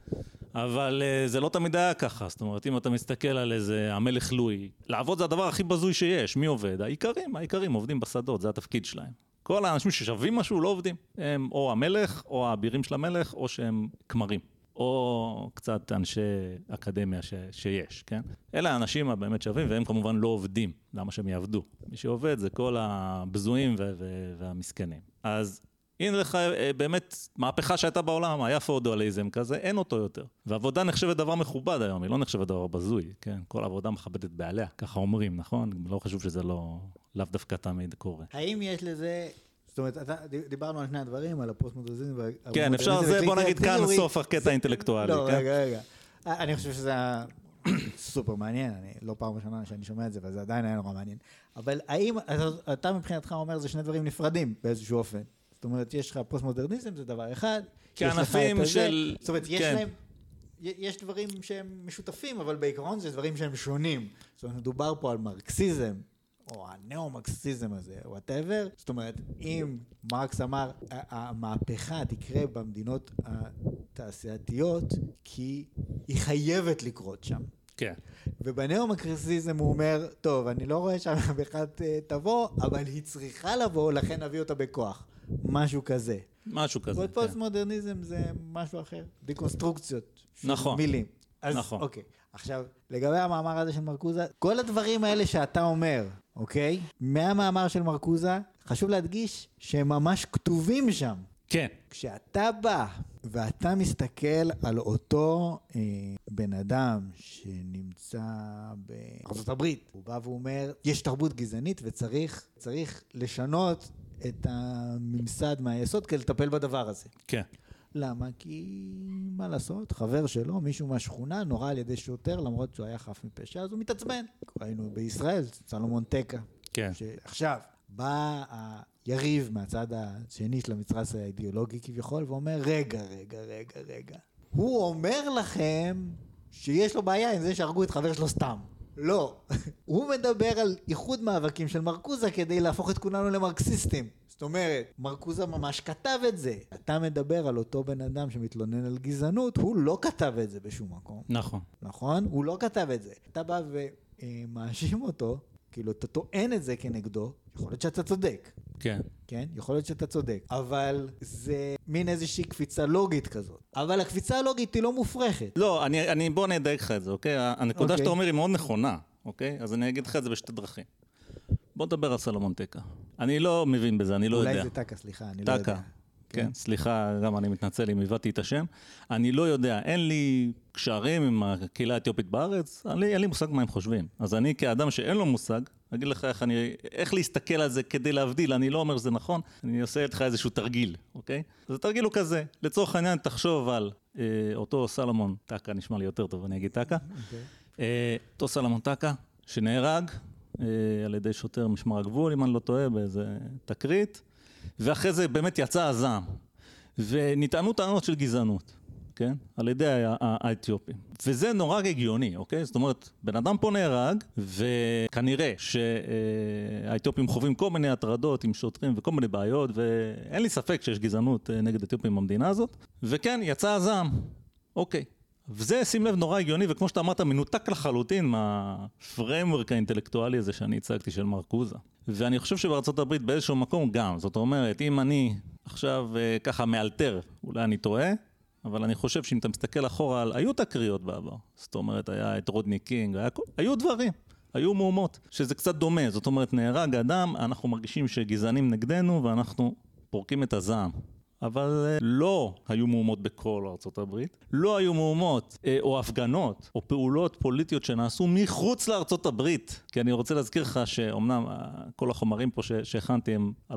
S1: אבל uh, זה לא תמיד היה ככה, זאת אומרת, אם אתה מסתכל על איזה המלך לואי, לעבוד זה הדבר הכי בזוי שיש, מי עובד? האיכרים, האיכרים עובדים בשדות, זה התפקיד שלהם. כל האנשים ששווים משהו לא עובדים, הם או המלך, או האבירים של המלך, או שהם כמרים. או קצת אנשי אקדמיה ש, שיש, כן? אלה האנשים הבאמת שווים, והם כמובן לא עובדים, למה שהם יעבדו? מי שעובד זה כל הבזויים ו- ו- והמסכנים. אז הנה לך אה, באמת מהפכה שהייתה בעולם, היה פאודואליזם כזה, אין אותו יותר. ועבודה נחשבת דבר מכובד היום, היא לא נחשבת דבר בזוי, כן? כל עבודה מכבדת בעליה, ככה אומרים, נכון? לא חשוב שזה לא, לאו דווקא תמיד קורה.
S2: האם יש לזה זאת אומרת, אתה, דיברנו על שני הדברים, על הפוסט-מודרניזם
S1: כן, אפשר, זה, בוא נגיד כאן סוף הקטע האינטלקטואלי.
S2: לא, כן? רגע, רגע. אני חושב שזה היה *clears throat* סופר מעניין, אני לא פעם ראשונה שאני שומע את זה, וזה עדיין היה נורא מעניין. אבל האם, אתה מבחינתך אומר, זה שני דברים נפרדים באיזשהו אופן. זאת אומרת, יש לך פוסט-מודרניזם, זה דבר אחד.
S1: כענפים של...
S2: זאת אומרת, יש כן. להם... יש דברים שהם משותפים, אבל בעיקרון זה דברים שהם שונים. זאת אומרת, מדובר פה על מרקסיזם, או הנאו-מרקסיזם הזה, whatever. זאת אומרת, אם מרקס אמר, המהפכה תקרה במדינות התעשייתיות, כי היא חייבת לקרות שם.
S1: כן.
S2: ובנאו-מרקסיזם הוא אומר, טוב, אני לא רואה שהמהפכה תבוא, אבל היא צריכה לבוא, לכן נביא אותה בכוח. משהו כזה.
S1: משהו כזה,
S2: כן. פוסט-מודרניזם זה משהו אחר, דקונסטרוקציות.
S1: נכון.
S2: מילים. אז, נכון. אוקיי. עכשיו, לגבי המאמר הזה של מרקוזה, כל הדברים האלה שאתה אומר, אוקיי? מהמאמר של מרקוזה, חשוב להדגיש שהם ממש כתובים שם.
S1: כן.
S2: כשאתה בא ואתה מסתכל על אותו אה, בן אדם שנמצא בארצות הברית, הוא בא ואומר, יש תרבות גזענית וצריך לשנות את הממסד מהיסוד כדי לטפל בדבר הזה.
S1: כן.
S2: למה? כי מה לעשות, חבר שלו, מישהו מהשכונה, נורה על ידי שוטר למרות שהוא היה חף מפשע, אז הוא מתעצבן. ראינו בישראל, סלומון טקה.
S1: כן.
S2: שעכשיו, בא היריב מהצד השני של המצרס האידיאולוגי כביכול, ואומר, רגע, רגע, רגע, רגע. הוא אומר לכם שיש לו בעיה עם זה שהרגו את חבר שלו סתם. לא. *laughs* הוא מדבר על איחוד מאבקים של מרקוזה כדי להפוך את כולנו למרקסיסטים. זאת אומרת, מרקוזה ממש כתב את זה. אתה מדבר על אותו בן אדם שמתלונן על גזענות, הוא לא כתב את זה בשום מקום.
S1: נכון.
S2: נכון? הוא לא כתב את זה. אתה בא ומאשים אותו, כאילו, אתה טוען את זה כנגדו, יכול להיות שאתה צודק.
S1: כן.
S2: כן? יכול להיות שאתה צודק. אבל זה מין איזושהי קפיצה לוגית כזאת. אבל הקפיצה הלוגית היא לא מופרכת.
S1: לא, אני, אני בוא אני אדייק לך את זה, אוקיי? הנקודה אוקיי. שאתה אומר היא מאוד נכונה, אוקיי? אז אני אגיד לך את זה בשתי דרכים. בוא נדבר על סלומון טקה. אני לא מבין בזה, אני לא
S2: אולי
S1: יודע.
S2: אולי זה טקה, סליחה, אני טקה. לא יודע.
S1: כן, סליחה, גם אני מתנצל אם הבאתי את השם. אני לא יודע, אין לי קשרים עם הקהילה האתיופית בארץ, אין לי, אין לי מושג מה הם חושבים. אז אני כאדם שאין לו מושג, אגיד לך איך, אני, איך להסתכל על זה כדי להבדיל, אני לא אומר שזה נכון, אני עושה איתך איזשהו תרגיל, אוקיי? אז התרגיל הוא כזה, לצורך העניין תחשוב על אה, אותו סלומון טקה, נשמע לי יותר טוב, אני אגיד טקה. Okay. אוקיי. אה, אותו סלומון טקה, שנהרג אה, על ידי שוטר משמר הגבול, אם אני לא טועה, באיזה תקרית, ואחרי זה באמת יצא הזעם. ונטענו טענות של גזענות, כן? על ידי האתיופים. וזה נורא הגיוני, אוקיי? זאת אומרת, בן אדם פה נהרג, וכנראה שהאתיופים חווים כל מיני הטרדות עם שוטרים וכל מיני בעיות, ואין לי ספק שיש גזענות אה, נגד אתיופים במדינה הזאת. וכן, יצא הזעם. אוקיי. וזה, שים לב, נורא הגיוני, וכמו שאתה אמרת, מנותק לחלוטין מהפריימוורק האינטלקטואלי הזה שאני הצגתי של מרקוזה. ואני חושב שבארצות הברית באיזשהו מקום גם, זאת אומרת, אם אני עכשיו אה, ככה מאלתר, אולי אני טועה, אבל אני חושב שאם אתה מסתכל אחורה על, היו תקריות בעבר. זאת אומרת, היה את רודני קינג, היה, היו דברים. היו מהומות, שזה קצת דומה, זאת אומרת, נהרג אדם, אנחנו מרגישים שגזענים נגדנו ואנחנו פורקים את הזעם. אבל אה, לא היו מהומות בכל ארצות הברית, לא היו מהומות אה, או הפגנות או פעולות פוליטיות שנעשו מחוץ לארצות הברית. כי אני רוצה להזכיר לך שאומנם אה, כל החומרים פה שהכנתי הם 2014-2018,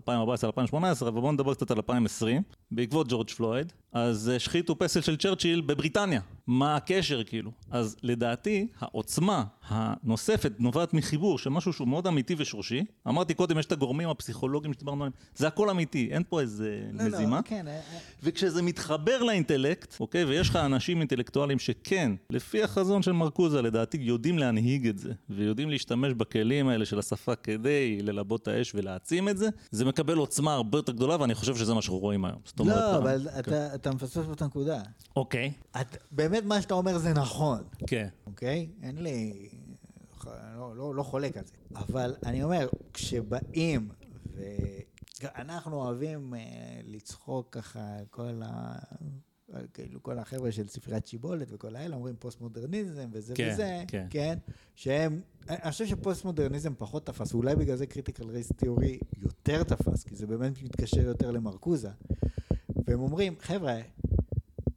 S1: אבל בואו נדבר קצת על 2020. בעקבות ג'ורג' פלויד, אז אה, השחיתו פסל של צ'רצ'יל בבריטניה. מה הקשר כאילו? אז לדעתי, העוצמה הנוספת נובעת מחיבור של משהו שהוא מאוד אמיתי ושורשי. אמרתי קודם, יש את הגורמים הפסיכולוגיים שדיברנו עליהם, זה הכל אמיתי, אין פה איזה
S2: לא,
S1: מזימה.
S2: לא, כן, אה, אה,
S1: וכשזה מתחבר לאינטלקט, אוקיי, ויש לך אנשים אינטלקטואלים שכן, לפי החזון של מרקוזה, לדעתי, יודעים להנהיג את זה, ויודעים להשתמש בכלים האלה של השפה כדי ללבות את האש ולהעצים את זה, זה מקבל עוצמה הרבה יותר גדולה, ואני חושב שזה מה שאנחנו רואים היום. אומרת,
S2: לא,
S1: אה,
S2: אבל אתה- אתה מפספס פה את הנקודה.
S1: אוקיי.
S2: את- באמת מה שאתה אומר זה נכון,
S1: כן.
S2: אוקיי? אין לי... לא, לא, לא חולק על זה. אבל אני אומר, כשבאים, ואנחנו אוהבים אה, לצחוק ככה על כל ה... כאילו כל החבר'ה של ספריית שיבולת וכל האלה אומרים פוסט מודרניזם וזה
S1: כן,
S2: וזה,
S1: כן.
S2: כן, שהם, אני חושב שפוסט מודרניזם פחות תפס, ואולי בגלל זה critical race theory יותר תפס, כי זה באמת מתקשר יותר למרקוזה. והם אומרים, חבר'ה,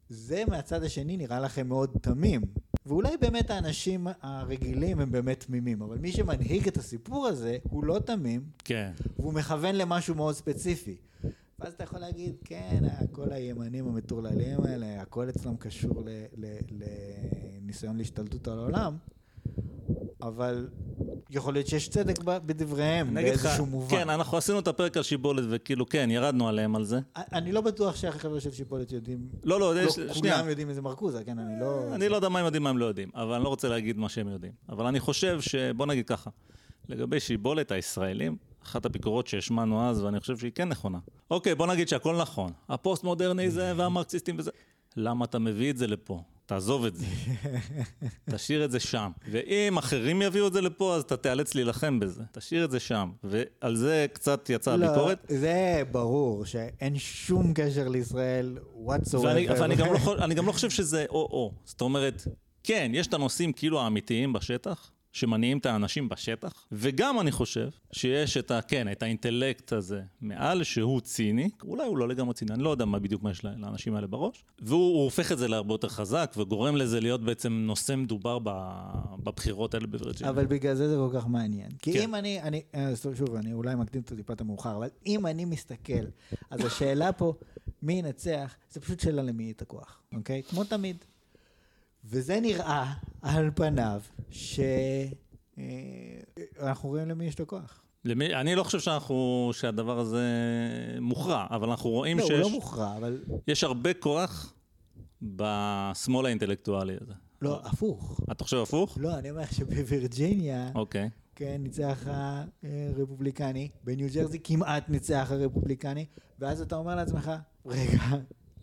S2: זה מהצד השני נראה לכם מאוד תמים. ואולי באמת האנשים הרגילים הם באמת תמימים, אבל מי שמנהיג את הסיפור הזה הוא לא תמים,
S1: כן.
S2: והוא מכוון למשהו מאוד ספציפי. ואז אתה יכול להגיד, כן, כל הימנים המטורללים האלה, הכל אצלם קשור לניסיון להשתלטות על העולם, אבל יכול להיות שיש צדק בדבריהם, באיזשהו מובן.
S1: כן, אנחנו עשינו את הפרק על שיבולת, וכאילו, כן, ירדנו עליהם על זה.
S2: אני לא בטוח שהחבר'ה של שיפולת יודעים,
S1: לא, לא,
S2: לא
S1: יש- שנייה.
S2: כולם יודעים איזה מרקוזה, כן, אני לא...
S1: אני לא יודע מה הם יודעים, מה הם לא יודעים, אבל אני לא רוצה להגיד מה שהם יודעים. אבל אני חושב ש... בוא נגיד ככה, לגבי שיבולת הישראלים, אחת הביקורות שהשמענו אז, ואני חושב שהיא כן נכונה. אוקיי, בוא נגיד שהכל נכון. הפוסט-מודרניזם והמרקסיסטים וזה. למה אתה מביא את זה לפה? תעזוב את זה. *laughs* תשאיר את זה שם. ואם אחרים יביאו את זה לפה, אז אתה תיאלץ להילחם בזה. תשאיר את זה שם. ועל זה קצת יצאה הביקורת.
S2: לא, זה ברור שאין שום קשר לישראל whatsoever.
S1: ואני, ואני גם לא, *laughs* גם לא חושב שזה או-או. זאת אומרת, כן, יש את הנושאים כאילו האמיתיים בשטח, שמניעים את האנשים בשטח, וגם אני חושב שיש את ה... כן, את האינטלקט הזה מעל שהוא ציני, אולי הוא לא לגמרי ציני, אני לא יודע מה בדיוק מה יש לאנשים האלה בראש, והוא הוא הופך את זה להרבה יותר חזק, וגורם לזה להיות בעצם נושא מדובר בבחירות האלה בווירג'יניה.
S2: אבל בגלל זה זה כל כך מעניין. כי
S1: כן.
S2: אם אני, אני, אה, שוב, אני אולי מקדים את טיפה את המאוחר, אבל אם אני מסתכל, אז השאלה פה, מי ינצח, זה פשוט שאלה למי יהיה את הכוח, אוקיי? כמו תמיד. וזה נראה על פניו שאנחנו רואים למי יש את הכוח.
S1: למי, אני לא חושב שאנחנו, שהדבר הזה מוכרע, אבל אנחנו רואים
S2: לא, הוא
S1: שיש
S2: לא מוכרע, אבל
S1: יש הרבה כוח בשמאל האינטלקטואלי הזה.
S2: לא, הפוך.
S1: אתה חושב הפוך?
S2: לא, אני אומר שבווירג'יניה,
S1: אוקיי.
S2: כן, ניצח הרפובליקני, בניו ג'רזי כמעט ניצח הרפובליקני, ואז אתה אומר לעצמך, רגע,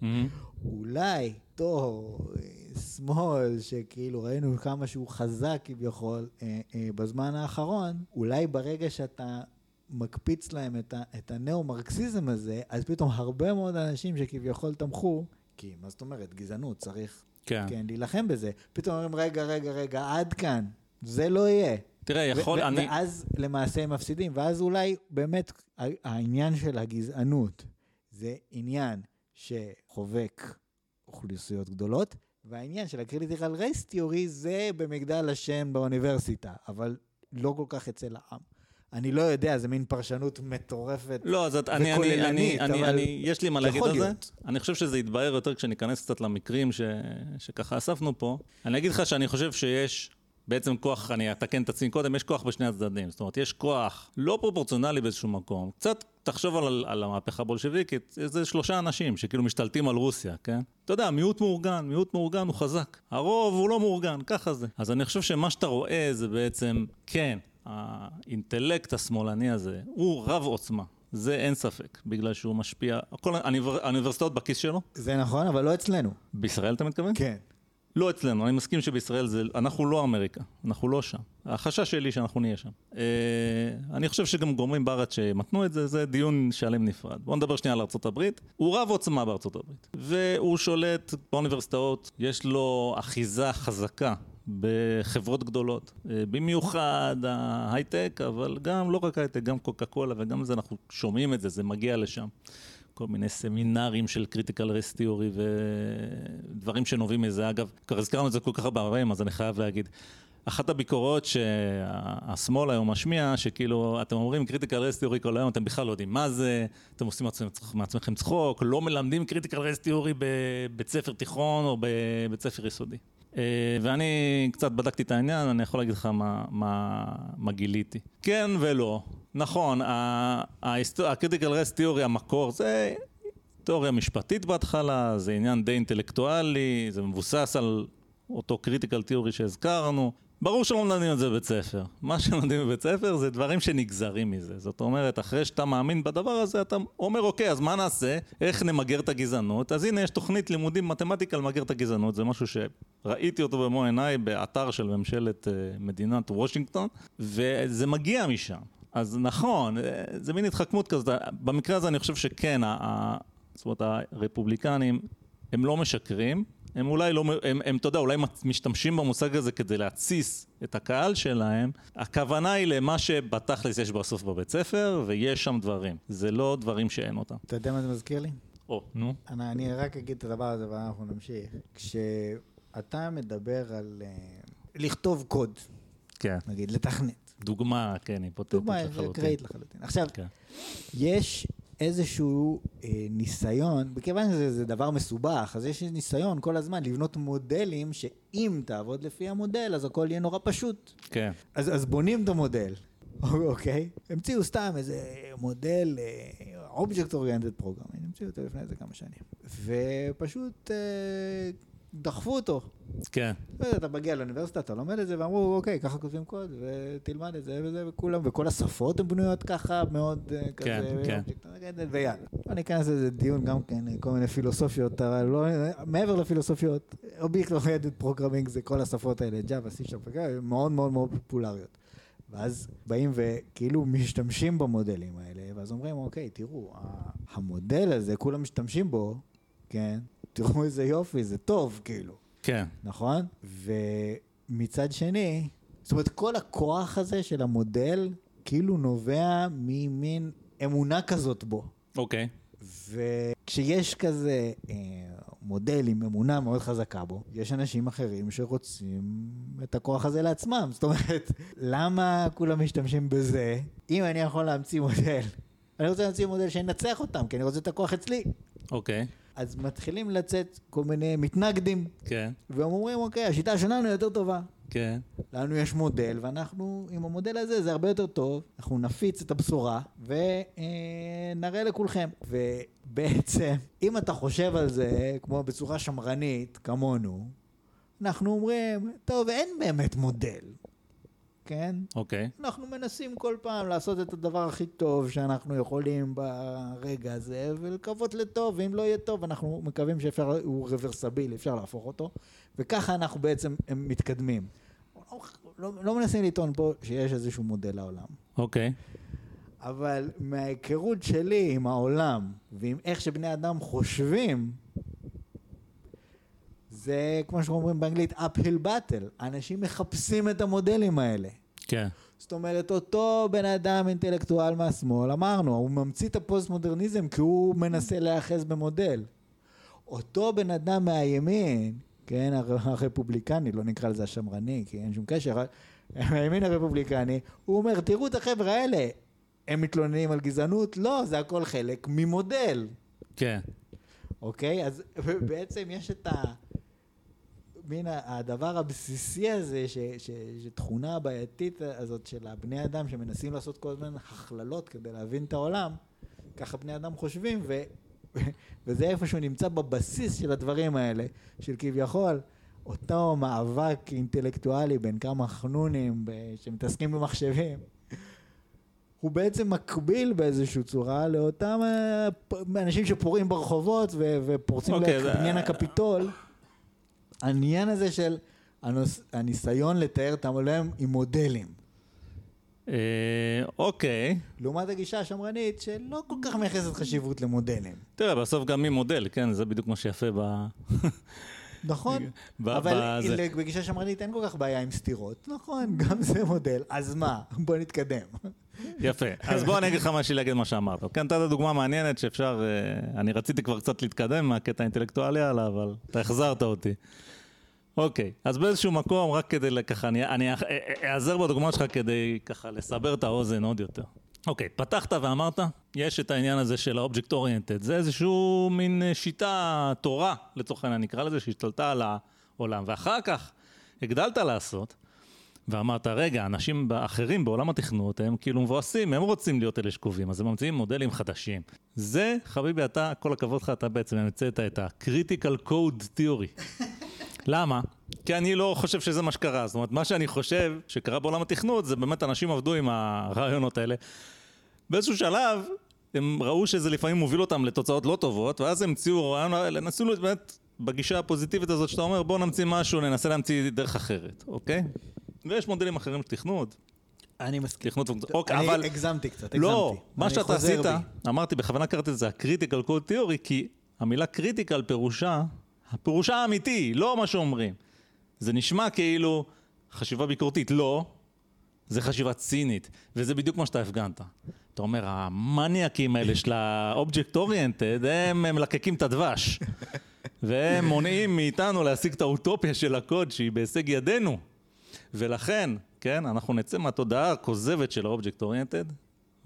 S1: מהמם.
S2: אולי אותו אה, שמאל, שכאילו ראינו כמה שהוא חזק כביכול אה, אה, בזמן האחרון, אולי ברגע שאתה מקפיץ להם את, ה, את הנאו-מרקסיזם הזה, אז פתאום הרבה מאוד אנשים שכביכול תמכו, כי מה זאת אומרת, גזענות, צריך
S1: כן.
S2: כן להילחם בזה, פתאום אומרים, רגע, רגע, רגע, עד כאן, זה לא יהיה.
S1: תראה, יכול,
S2: ו-
S1: אני...
S2: ואז למעשה הם מפסידים, ואז אולי באמת העניין של הגזענות זה עניין שחובק אוכלוסיות גדולות, והעניין של ה critical race theory זה במגדל השן באוניברסיטה, אבל לא כל כך אצל העם. אני לא יודע, זה מין פרשנות מטורפת.
S1: לא, אז את- אני, אני, אני, אני, אני, יש לי מה להגיד על זה. אני חושב שזה יתבהר יותר כשניכנס קצת למקרים ש, שככה אספנו פה. אני אגיד לך שאני חושב שיש בעצם כוח, אני אתקן את עצמי קודם, יש כוח בשני הצדדים. זאת אומרת, יש כוח לא פרופורציונלי באיזשהו מקום. קצת תחשוב על, על המהפכה הבולשביקית, זה שלושה אנשים שכאילו משתלטים על רוסיה, כן? אתה יודע, מיעוט מאורגן, מיעוט מאורגן הוא חזק. הרוב הוא לא מאורגן, ככה זה. אז אני חושב שמה שאתה רואה זה בעצם, כן, האינטלקט השמאלני הזה הוא רב עוצמה. זה אין ספק, בגלל שהוא משפיע, כל האוניברסיטאות בכיס שלו.
S2: זה נכון, אבל לא אצלנו.
S1: בישראל אתה מתכוון?
S2: כן.
S1: לא אצלנו, אני מסכים שבישראל זה, אנחנו לא אמריקה, אנחנו לא שם. החשש שלי שאנחנו נהיה שם. אה, אני חושב שגם גורמים בארץ שמתנו את זה, זה דיון שלם נפרד. בואו נדבר שנייה על ארה"ב. הוא רב עוצמה בארצות הברית, והוא שולט באוניברסיטאות, יש לו אחיזה חזקה בחברות גדולות, אה, במיוחד ההייטק, אבל גם, לא רק הייטק, גם קוקה קולה וגם זה, אנחנו שומעים את זה, זה מגיע לשם. כל מיני סמינרים של critical race theory ודברים שנובעים מזה. אגב, כבר הזכרנו את זה כל כך הרבה פעמים, אז אני חייב להגיד. אחת הביקורות שהשמאל היום משמיע, שכאילו, אתם אומרים critical race theory כל היום, אתם בכלל לא יודעים מה זה, אתם עושים מעצמכם צחוק, לא מלמדים critical race theory בבית ספר תיכון או בבית ספר יסודי. אה, ואני קצת בדקתי את העניין, אני יכול להגיד לך מה, מה, מה גיליתי. כן ולא. נכון, ה-critical rest theory, המקור, זה תיאוריה משפטית בהתחלה, זה עניין די אינטלקטואלי, זה מבוסס על אותו critical theory שהזכרנו. ברור שלא מלמדים את זה בבית ספר. מה שלומדים בבית ספר זה דברים שנגזרים מזה. זאת אומרת, אחרי שאתה מאמין בדבר הזה, אתה אומר, אוקיי, אז מה נעשה? איך נמגר את הגזענות? אז הנה, יש תוכנית לימודים מתמטיקה למגר את הגזענות. זה משהו שראיתי אותו במו עיניי באתר של ממשלת uh, מדינת וושינגטון, וזה מגיע משם. אז נכון, אה, זה מין התחכמות כזאת. במקרה הזה אני חושב שכן, זאת אומרת, הרפובליקנים, הם לא משקרים, הם אולי לא, הם, הם, אתה יודע, אולי משתמשים במושג הזה כדי להתסיס את הקהל שלהם. הכוונה היא למה שבתכלס יש בסוף בבית ספר, ויש שם דברים. זה לא דברים שאין אותם.
S2: אתה יודע מה זה מזכיר לי?
S1: או, נו.
S2: אני, אני רק אגיד את הדבר הזה ואנחנו נמשיך. כשאתה מדבר על uh, לכתוב קוד,
S1: כן.
S2: נגיד, לתכנת.
S1: דוגמה, כן, היפותטית
S2: לחלוטין. דוגמה אקראית לחלוטין. עכשיו, כן. יש איזשהו אה, ניסיון, בכיוון שזה דבר מסובך, אז יש ניסיון כל הזמן לבנות מודלים שאם תעבוד לפי המודל, אז הכל יהיה נורא פשוט.
S1: כן.
S2: אז, אז בונים את המודל, *laughs* אוקיי? המציאו סתם איזה מודל, אה, Object Oriented Program, המציאו אותו לפני איזה כמה שנים. ופשוט... אה, דחפו אותו.
S1: כן.
S2: אתה מגיע לאוניברסיטה, אתה לומד את זה, ואמרו, אוקיי, ככה כותבים קוד, ותלמד את זה וזה, וכולם, וכל השפות הן בנויות ככה, מאוד אה,
S1: כן,
S2: כזה,
S1: כן.
S2: ויאללה. אני אכנס לזה דיון גם כן, כל מיני פילוסופיות, אבל לא, מעבר לפילוסופיות, object oriented programming זה כל השפות האלה, Java, C Sharp, מאוד מאוד מאוד פופולריות. ואז באים וכאילו משתמשים במודלים האלה, ואז אומרים, אוקיי, תראו, המודל הזה, כולם משתמשים בו, כן? תראו איזה יופי, זה טוב, כאילו.
S1: כן.
S2: נכון? ומצד שני, זאת אומרת, כל הכוח הזה של המודל, כאילו נובע ממין אמונה כזאת בו.
S1: אוקיי.
S2: וכשיש כזה אה, מודל עם אמונה מאוד חזקה בו, יש אנשים אחרים שרוצים את הכוח הזה לעצמם. זאת אומרת, *laughs* למה כולם משתמשים בזה, אם אני יכול להמציא מודל? אני רוצה להמציא מודל שינצח אותם, כי אני רוצה את הכוח אצלי.
S1: אוקיי.
S2: אז מתחילים לצאת כל מיני מתנגדים.
S1: כן.
S2: והם אומרים, אוקיי, השיטה שלנו יותר טובה.
S1: כן.
S2: לנו יש מודל, ואנחנו, עם המודל הזה זה הרבה יותר טוב, אנחנו נפיץ את הבשורה, ונראה לכולכם. ובעצם, אם אתה חושב על זה, כמו בצורה שמרנית, כמונו, אנחנו אומרים, טוב, אין באמת מודל. כן?
S1: אוקיי. Okay.
S2: אנחנו מנסים כל פעם לעשות את הדבר הכי טוב שאנחנו יכולים ברגע הזה, ולקוות לטוב, ואם לא יהיה טוב, אנחנו מקווים שאפשר, הוא רוורסבילי, אפשר להפוך אותו, וככה אנחנו בעצם מתקדמים. לא, לא, לא מנסים לטעון פה שיש איזשהו מודל לעולם.
S1: אוקיי. Okay.
S2: אבל מההיכרות שלי עם העולם, ועם איך שבני אדם חושבים, זה כמו שאומרים באנגלית uphill battle, אנשים מחפשים את המודלים האלה.
S1: כן.
S2: זאת אומרת, אותו בן אדם אינטלקטואל מהשמאל, אמרנו, הוא ממציא את הפוסט-מודרניזם כי הוא מנסה להיאחז במודל. אותו בן אדם מהימין, כן, הרפובליקני, לא נקרא לזה השמרני, כי אין שום קשר, הימין הרפובליקני, הוא אומר, תראו את החבר'ה האלה, הם מתלוננים על גזענות? לא, זה הכל חלק ממודל.
S1: כן.
S2: אוקיי? אז *laughs* בעצם יש את ה... מין הדבר הבסיסי הזה, ש, ש, שתכונה הבעייתית הזאת של הבני אדם שמנסים לעשות כל הזמן הכללות כדי להבין את העולם, ככה בני אדם חושבים, ו, *laughs* וזה איפשהו נמצא בבסיס של הדברים האלה, של כביכול אותו מאבק אינטלקטואלי בין כמה חנונים שמתעסקים במחשבים. הוא בעצם מקביל באיזושהי צורה לאותם אה, אנשים שפורעים ברחובות ופורצים okay, אוקיי, לבניין. הקפיטול. העניין הזה של הנוס, הניסיון לתאר את העולם עם מודלים.
S1: אה, אוקיי.
S2: לעומת הגישה השמרנית שלא כל כך מייחסת חשיבות למודלים.
S1: תראה, בסוף גם מי מודל, כן? זה בדיוק מה שיפה ב...
S2: נכון, *laughs* אבל בגישה שמרנית אין כל כך בעיה עם סתירות. נכון, גם זה מודל. אז מה? בוא נתקדם.
S1: יפה. אז בוא אני אגיד לך שלי להגיד מה שאמרת. כן, נתת דוגמה מעניינת שאפשר, אה, אני רציתי כבר קצת להתקדם מהקטע האינטלקטואלי עליו, אבל אתה החזרת אותי. אוקיי, אז באיזשהו מקום, רק כדי ככה, אני, אני אעזר בדוגמאות שלך כדי ככה לסבר את האוזן עוד יותר. אוקיי, פתחת ואמרת, יש את העניין הזה של ה-Object Oriented, זה איזשהו מין אה, שיטה, תורה, לצורך העניין נקרא לזה, שהשתלטה על העולם, ואחר כך הגדלת לעשות, ואמרת, רגע, אנשים אחרים בעולם התכנות הם כאילו מבואסים, הם רוצים להיות אלה שקובעים, אז הם ממציאים מודלים חדשים. זה, חביבי, אתה, כל הכבוד לך, אתה בעצם המצאת את ה-Critical Code Theory. *laughs* למה? כי אני לא חושב שזה מה שקרה. זאת אומרת, מה שאני חושב שקרה בעולם התכנות, זה באמת אנשים עבדו עם הרעיונות האלה. באיזשהו שלב, הם ראו שזה לפעמים מוביל אותם לתוצאות לא טובות, ואז הם המציאו רעיון, נסו באמת בגישה הפוזיטיבית הזאת שאתה אומר, בוא נמציא משהו, ננסה להמציא דרך אחרת, אוקיי? ויש מודלים אחרים של תכנות.
S2: אני מסכים.
S1: תכנות.
S2: אוקיי, אבל... אני הגזמתי קצת, הגזמתי.
S1: לא, מה שאתה עשית, בי. אמרתי, בכוונה קראתי לזה ה-critical code theory, כי המילה critical פירושה, הפירושה האמיתי, לא מה שאומרים. זה נשמע כאילו חשיבה ביקורתית, לא, זה חשיבה צינית, וזה בדיוק מה שאתה הפגנת. אתה אומר, המניאקים האלה של ה-object oriented, הם מלקקים את הדבש. והם מונעים מאיתנו להשיג את האוטופיה של הקוד שהיא בהישג ידינו. ולכן, כן, אנחנו נצא מהתודעה הכוזבת של ה-object oriented,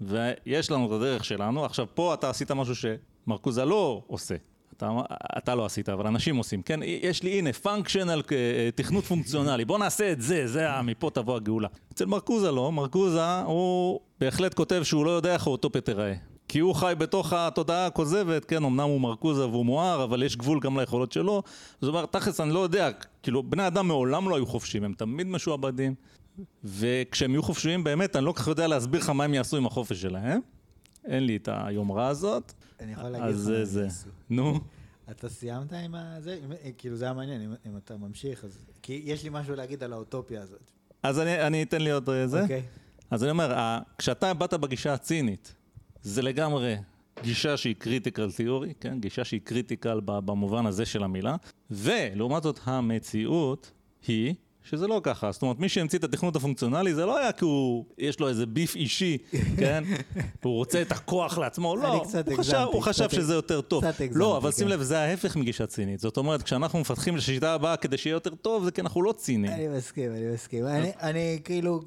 S1: ויש לנו את הדרך שלנו. עכשיו, פה אתה עשית משהו שמרקוזה לא עושה. אתה, אתה לא עשית, אבל אנשים עושים, כן? יש לי, הנה, פונקשיונל, אה, תכנות פונקציונלי, בוא נעשה את זה, זה, מפה תבוא הגאולה. אצל מרקוזה לא, מרקוזה הוא בהחלט כותב שהוא לא יודע איך האוטופיה תיראה. כי הוא חי בתוך התודעה הכוזבת, כן, אמנם הוא מרקוזה והוא מואר, אבל יש גבול גם ליכולות שלו. זאת אומרת, תכלס, אני לא יודע, כאילו, בני אדם מעולם לא היו חופשיים, הם תמיד משועבדים. וכשהם יהיו חופשיים באמת, אני לא כל כך יודע להסביר לך מה הם יעשו עם החופש שלהם. אין לי את היומרה הזאת.
S2: אני יכול להגיד לך מה
S1: זה. נו.
S2: אתה סיימת עם זה? כאילו זה היה מעניין, אם, אם אתה ממשיך, אז... כי יש לי משהו להגיד על האוטופיה הזאת.
S1: אז אני, אני אתן לי עוד אה, זה. אוקיי. אז אני אומר, כשאתה באת בגישה הצינית, זה לגמרי גישה שהיא critical theory, כן? גישה שהיא critical במובן הזה של המילה, ולעומת זאת המציאות היא שזה לא ככה. זאת אומרת, מי שהמציא את התכנות הפונקציונלי זה לא היה כי הוא, יש לו איזה beef אישי, *laughs* כן? הוא רוצה את הכוח לעצמו, לא. הוא חשב, הוא חשב שזה יותר טוב. לא, אבל שים כן. לב, זה ההפך מגישה צינית. זאת אומרת, כשאנחנו מפתחים לשיטה הבאה כדי שיהיה יותר טוב, זה כי אנחנו לא ציניים.
S2: אני מסכים, אני מסכים. אני כאילו,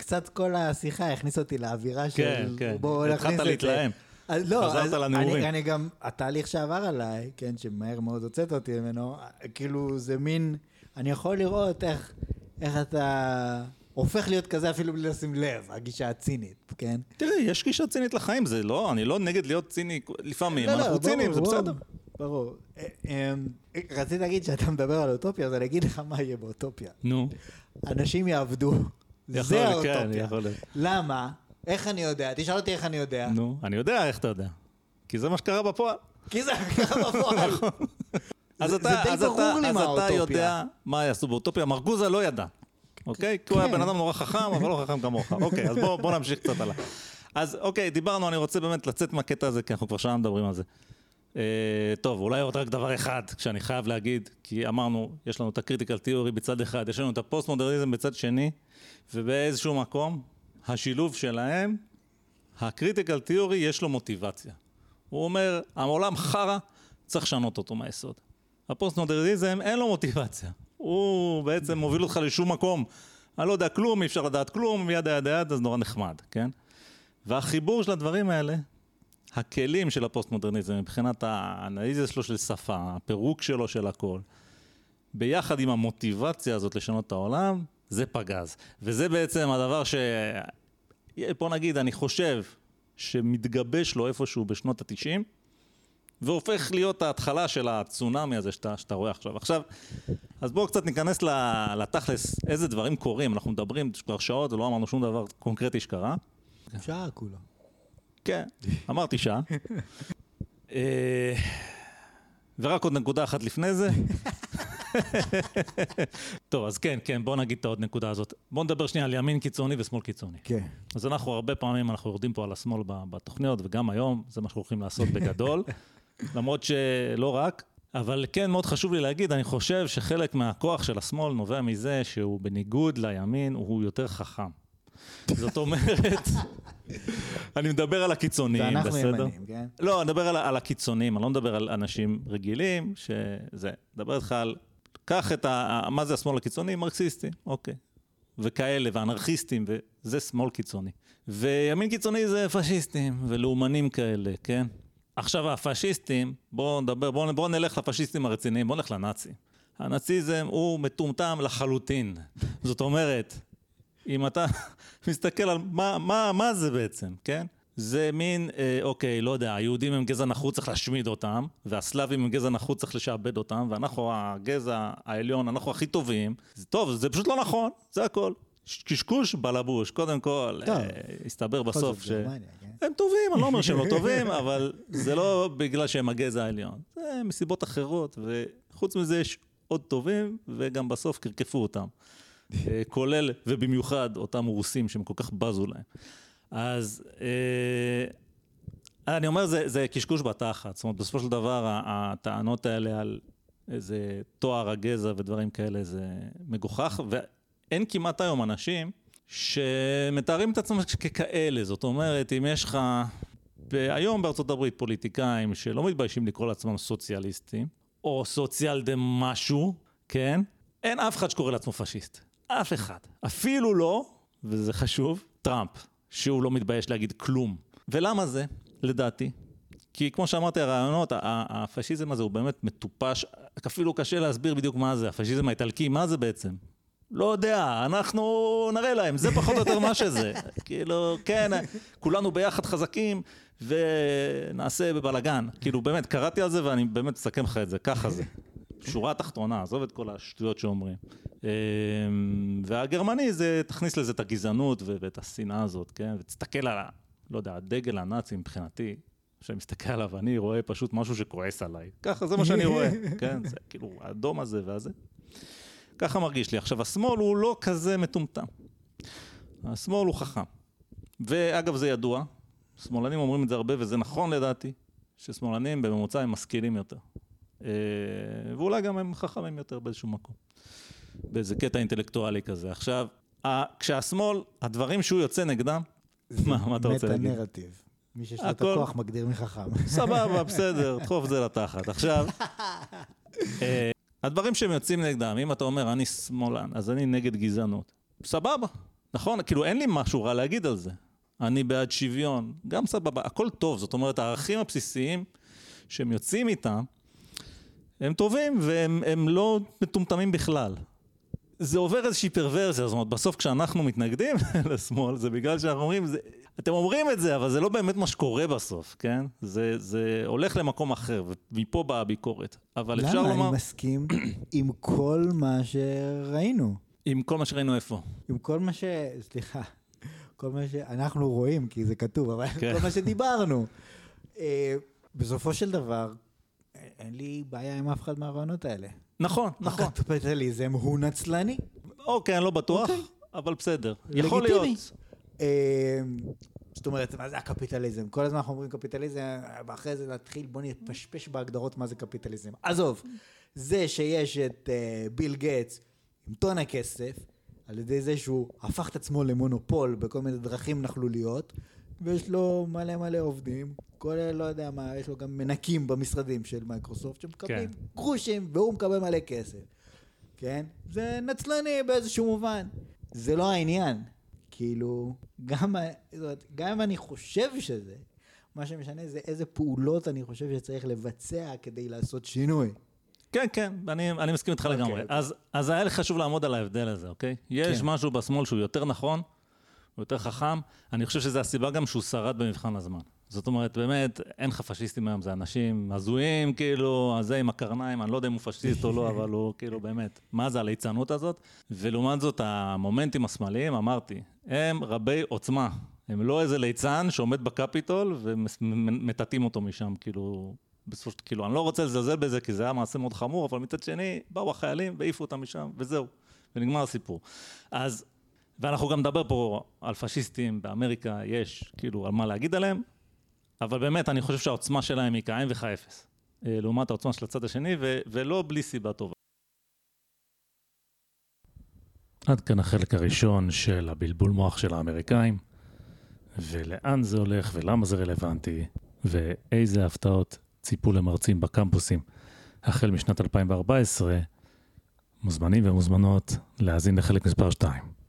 S2: קצת כל השיחה הכניס אותי לאווירה של...
S1: כן, כן. התחלת להתלהם. לא, חזרת לנעורים.
S2: אני גם, התהליך שעבר עליי, כן, שמהר מאוד הוצאת אותי ממנו, כאילו זה מין... אני יכול לראות איך, איך אתה הופך להיות כזה אפילו בלי לשים לב, הגישה הצינית, כן?
S1: תראה, יש גישה צינית לחיים, זה לא, אני לא נגד להיות ציני לפעמים, לא, לא אנחנו לא, ציניים, זה בסדר.
S2: ברור. אה, אמ, רציתי להגיד שאתה מדבר על אוטופיה, אז אני אגיד לך מה יהיה באוטופיה.
S1: נו.
S2: אנשים יעבדו. זה כן, האוטופיה. למה? איך אני יודע? תשאל אותי איך אני יודע.
S1: נו, אני יודע איך אתה יודע. כי זה מה שקרה בפועל.
S2: כי זה מה שקרה *laughs* בפועל. נכון.
S1: אז אתה, אז אתה, אז אתה יודע מה יעשו באוטופיה. מרקוזה לא ידע, אוקיי? כי הוא היה בן אדם נורא חכם, אבל לא חכם כמוך. אוקיי, אז בוא נמשיך קצת הלאה. אז אוקיי, דיברנו, אני רוצה באמת לצאת מהקטע הזה, כי אנחנו כבר שעה מדברים על זה. אה, טוב, אולי עוד רק דבר אחד, שאני חייב להגיד, כי אמרנו, יש לנו את ה critical theory בצד אחד, יש לנו את הפוסט מודרניזם בצד שני, ובאיזשהו מקום, השילוב שלהם, ה critical theory יש לו מוטיבציה. הוא אומר, העולם חרא, צריך לשנות אותו מהיסוד. הפוסט-מודרניזם אין לו מוטיבציה. הוא בעצם מוביל אותך לשום מקום. אני לא יודע כלום, אי אפשר לדעת כלום, yada yada yada, אז נורא נחמד, כן? והחיבור של הדברים האלה, הכלים של הפוסט-מודרניזם, מבחינת האנליזה שלו של שפה, הפירוק שלו של הכל, ביחד עם המוטיבציה הזאת לשנות את העולם, זה פגז. וזה בעצם הדבר ש... בוא נגיד, אני חושב שמתגבש לו איפשהו בשנות התשעים, והופך להיות ההתחלה של הצונאמי הזה שאתה, שאתה רואה עכשיו. עכשיו, אז בואו קצת ניכנס לתכלס, איזה דברים קורים. אנחנו מדברים כבר שעות ולא אמרנו שום דבר קונקרטי שקרה.
S2: שעה כולה.
S1: כן, אמרתי שעה. אה, ורק עוד נקודה אחת לפני זה. טוב, אז כן, כן, בוא נגיד את העוד נקודה הזאת. בוא נדבר שנייה על ימין קיצוני ושמאל קיצוני.
S2: כן.
S1: אז אנחנו הרבה פעמים, אנחנו יורדים פה על השמאל בתוכניות, וגם היום, זה מה שאנחנו הולכים לעשות בגדול. *laughs* למרות שלא רק, אבל כן, מאוד חשוב לי להגיד, אני חושב שחלק מהכוח של השמאל נובע מזה שהוא בניגוד לימין, הוא יותר חכם. זאת אומרת, אני מדבר על הקיצוניים,
S2: ואנחנו
S1: בסדר?
S2: ימנים, כן?
S1: לא, אני מדבר על, על הקיצוניים, אני לא מדבר על אנשים רגילים, שזה, מדבר איתך על, קח את ה... מה זה השמאל הקיצוני? מרקסיסטי, אוקיי. וכאלה, ואנרכיסטים, וזה שמאל קיצוני. וימין קיצוני זה פשיסטים, ולאומנים כאלה, כן? עכשיו הפשיסטים, בואו נדבר, בואו בוא נלך לפשיסטים הרציניים, בואו נלך לנאצים. הנאציזם הוא מטומטם לחלוטין. זאת אומרת, אם אתה *laughs* מסתכל על מה, מה, מה זה בעצם, כן? זה מין, אה, אוקיי, לא יודע, היהודים הם גזע נחות, צריך להשמיד אותם, והסלאבים הם גזע נחות, צריך לשעבד אותם, ואנחנו הגזע העליון, אנחנו הכי טובים. זה טוב, זה פשוט לא נכון, זה הכל. קשקוש בלבוש, קודם כל,
S2: טוב.
S1: אה, הסתבר בסוף ש...
S2: גרמניה, כן?
S1: הם טובים, אני לא אומר שהם לא *laughs* טובים, אבל זה לא בגלל שהם הגזע העליון. זה מסיבות אחרות, וחוץ מזה יש עוד טובים, וגם בסוף קרקפו אותם. אה, כולל ובמיוחד אותם רוסים שהם כל כך בזו להם. אז אה, אני אומר, זה, זה קשקוש בתחת. זאת אומרת, בסופו של דבר, הטענות האלה על איזה תואר הגזע ודברים כאלה, זה מגוחך, ואין כמעט היום אנשים שמתארים את עצמם ככאלה. זאת אומרת, אם יש לך... היום בארצות הברית פוליטיקאים שלא מתביישים לקרוא לעצמם סוציאליסטים, או סוציאל דה משהו, כן? אין אף אחד שקורא לעצמו פשיסט. אף אחד. אפילו לא, וזה חשוב, טראמפ, שהוא לא מתבייש להגיד כלום. ולמה זה, לדעתי? כי כמו שאמרתי, הרעיונות, הפשיזם הזה הוא באמת מטופש, אפילו קשה להסביר בדיוק מה זה, הפשיזם האיטלקי, מה זה בעצם? לא יודע, אנחנו נראה להם, זה פחות או יותר מה שזה. *laughs* כאילו, כן, כולנו ביחד חזקים ונעשה בבלאגן. כאילו, באמת, קראתי על זה ואני באמת מסכם לך את זה, ככה זה. שורה תחתונה, עזוב את כל השטויות שאומרים. אמ, והגרמני זה, תכניס לזה את הגזענות ואת השנאה הזאת, כן? ותסתכל על, לא יודע, הדגל הנאצי מבחינתי, כשאני מסתכל עליו, אני רואה פשוט משהו שכועס עליי. ככה, זה מה שאני רואה, *laughs* כן? זה כאילו, האדום הזה והזה. ככה מרגיש לי. עכשיו, השמאל הוא לא כזה מטומטם. השמאל הוא חכם. ואגב, זה ידוע, שמאלנים אומרים את זה הרבה, וזה נכון לדעתי, ששמאלנים בממוצע הם משכילים יותר. אה, ואולי גם הם חכמים יותר באיזשהו מקום. באיזה קטע אינטלקטואלי כזה. עכשיו, כשהשמאל, הדברים שהוא יוצא נגדם, מה, מה אתה רוצה להגיד?
S2: מטה-נרטיב. מי שיש לו את הכוח מגדיר מי חכם.
S1: סבבה, *laughs* בסדר, דחוף זה לתחת. עכשיו, אה, הדברים שהם יוצאים נגדם, אם אתה אומר, אני שמאלן, אז אני נגד גזענות. סבבה, נכון? כאילו, אין לי משהו רע להגיד על זה. אני בעד שוויון, גם סבבה, הכל טוב. זאת אומרת, הערכים הבסיסיים שהם יוצאים איתם, הם טובים והם הם לא מטומטמים בכלל. זה עובר איזושהי פרוורסיה, זאת אומרת, בסוף כשאנחנו מתנגדים *laughs* לשמאל, זה בגלל שאנחנו אומרים, זה, אתם אומרים את זה, אבל זה לא באמת מה שקורה בסוף, כן? זה, זה הולך למקום אחר, ומפה באה הביקורת. אבל אפשר
S2: למה?
S1: לומר,
S2: אני מסכים עם כל מה שראינו.
S1: עם כל מה שראינו איפה.
S2: עם כל מה ש... סליחה. כל מה שאנחנו רואים, כי זה כתוב, אבל
S1: כן.
S2: כל מה שדיברנו. אה, בסופו של דבר, אין לי בעיה עם אף אחד מהרעיונות האלה.
S1: נכון, נכון.
S2: הקפיטליזם הוא נצלני.
S1: אוקיי, אני לא בטוח,
S2: אוקיי.
S1: אבל בסדר. יכול. להיות.
S2: אה, זאת אומרת, מה זה הקפיטליזם? כל הזמן אנחנו אומרים קפיטליזם, ואחרי זה להתחיל, בוא נפשפש בהגדרות מה זה קפיטליזם. עזוב, זה שיש את אה, ביל גייטס עם טון הכסף, על ידי זה שהוא הפך את עצמו למונופול בכל מיני דרכים נכלוליות, ויש לו מלא מלא עובדים, כולל, לא יודע מה, יש לו גם מנקים במשרדים של מייקרוסופט שמקבלים
S1: כן.
S2: גרושים, והוא מקבל מלא כסף. כן? זה נצלני באיזשהו מובן. זה לא העניין. כאילו, גם, זאת אומרת, גם אם אני חושב שזה, מה שמשנה זה איזה פעולות אני חושב שצריך לבצע כדי לעשות שינוי.
S1: כן, כן, אני, אני מסכים איתך
S2: אוקיי,
S1: לגמרי.
S2: אוקיי.
S1: אז, אז היה לי חשוב לעמוד על ההבדל הזה, אוקיי? יש
S2: כן.
S1: משהו בשמאל שהוא יותר נכון, הוא יותר חכם. אני חושב שזו הסיבה גם שהוא שרד במבחן הזמן. זאת אומרת, באמת, אין לך פשיסטים היום, זה אנשים הזויים, כאילו, הזה עם הקרניים, אני לא יודע אם הוא פשיסט או לא, *laughs* אבל הוא כאילו, באמת, מה זה הליצנות הזאת? ולעומת זאת, המומנטים השמאליים, אמרתי, הם רבי עוצמה. הם לא איזה ליצן שעומד בקפיטול ומטאטאים אותו משם, כאילו, בסופו של כאילו, אני לא רוצה לזלזל בזה, כי זה היה מעשה מאוד חמור, אבל מצד שני, באו החיילים והעיפו אותם משם, וזהו, ונגמר הסיפור. אז, ואנחנו גם נדבר פה על פשיסטים באמריקה, יש כאילו על מה להגיד עליהם, אבל באמת, אני חושב שהעוצמה שלהם היא כאין וכאפס, אה, לעומת העוצמה של הצד השני, ו- ולא בלי סיבה טובה. עד כאן החלק הראשון של הבלבול מוח של האמריקאים, ולאן זה הולך ולמה זה רלוונטי, ואיזה הפתעות ציפו למרצים בקמפוסים החל משנת 2014, מוזמנים ומוזמנות להאזין לחלק מספר 2.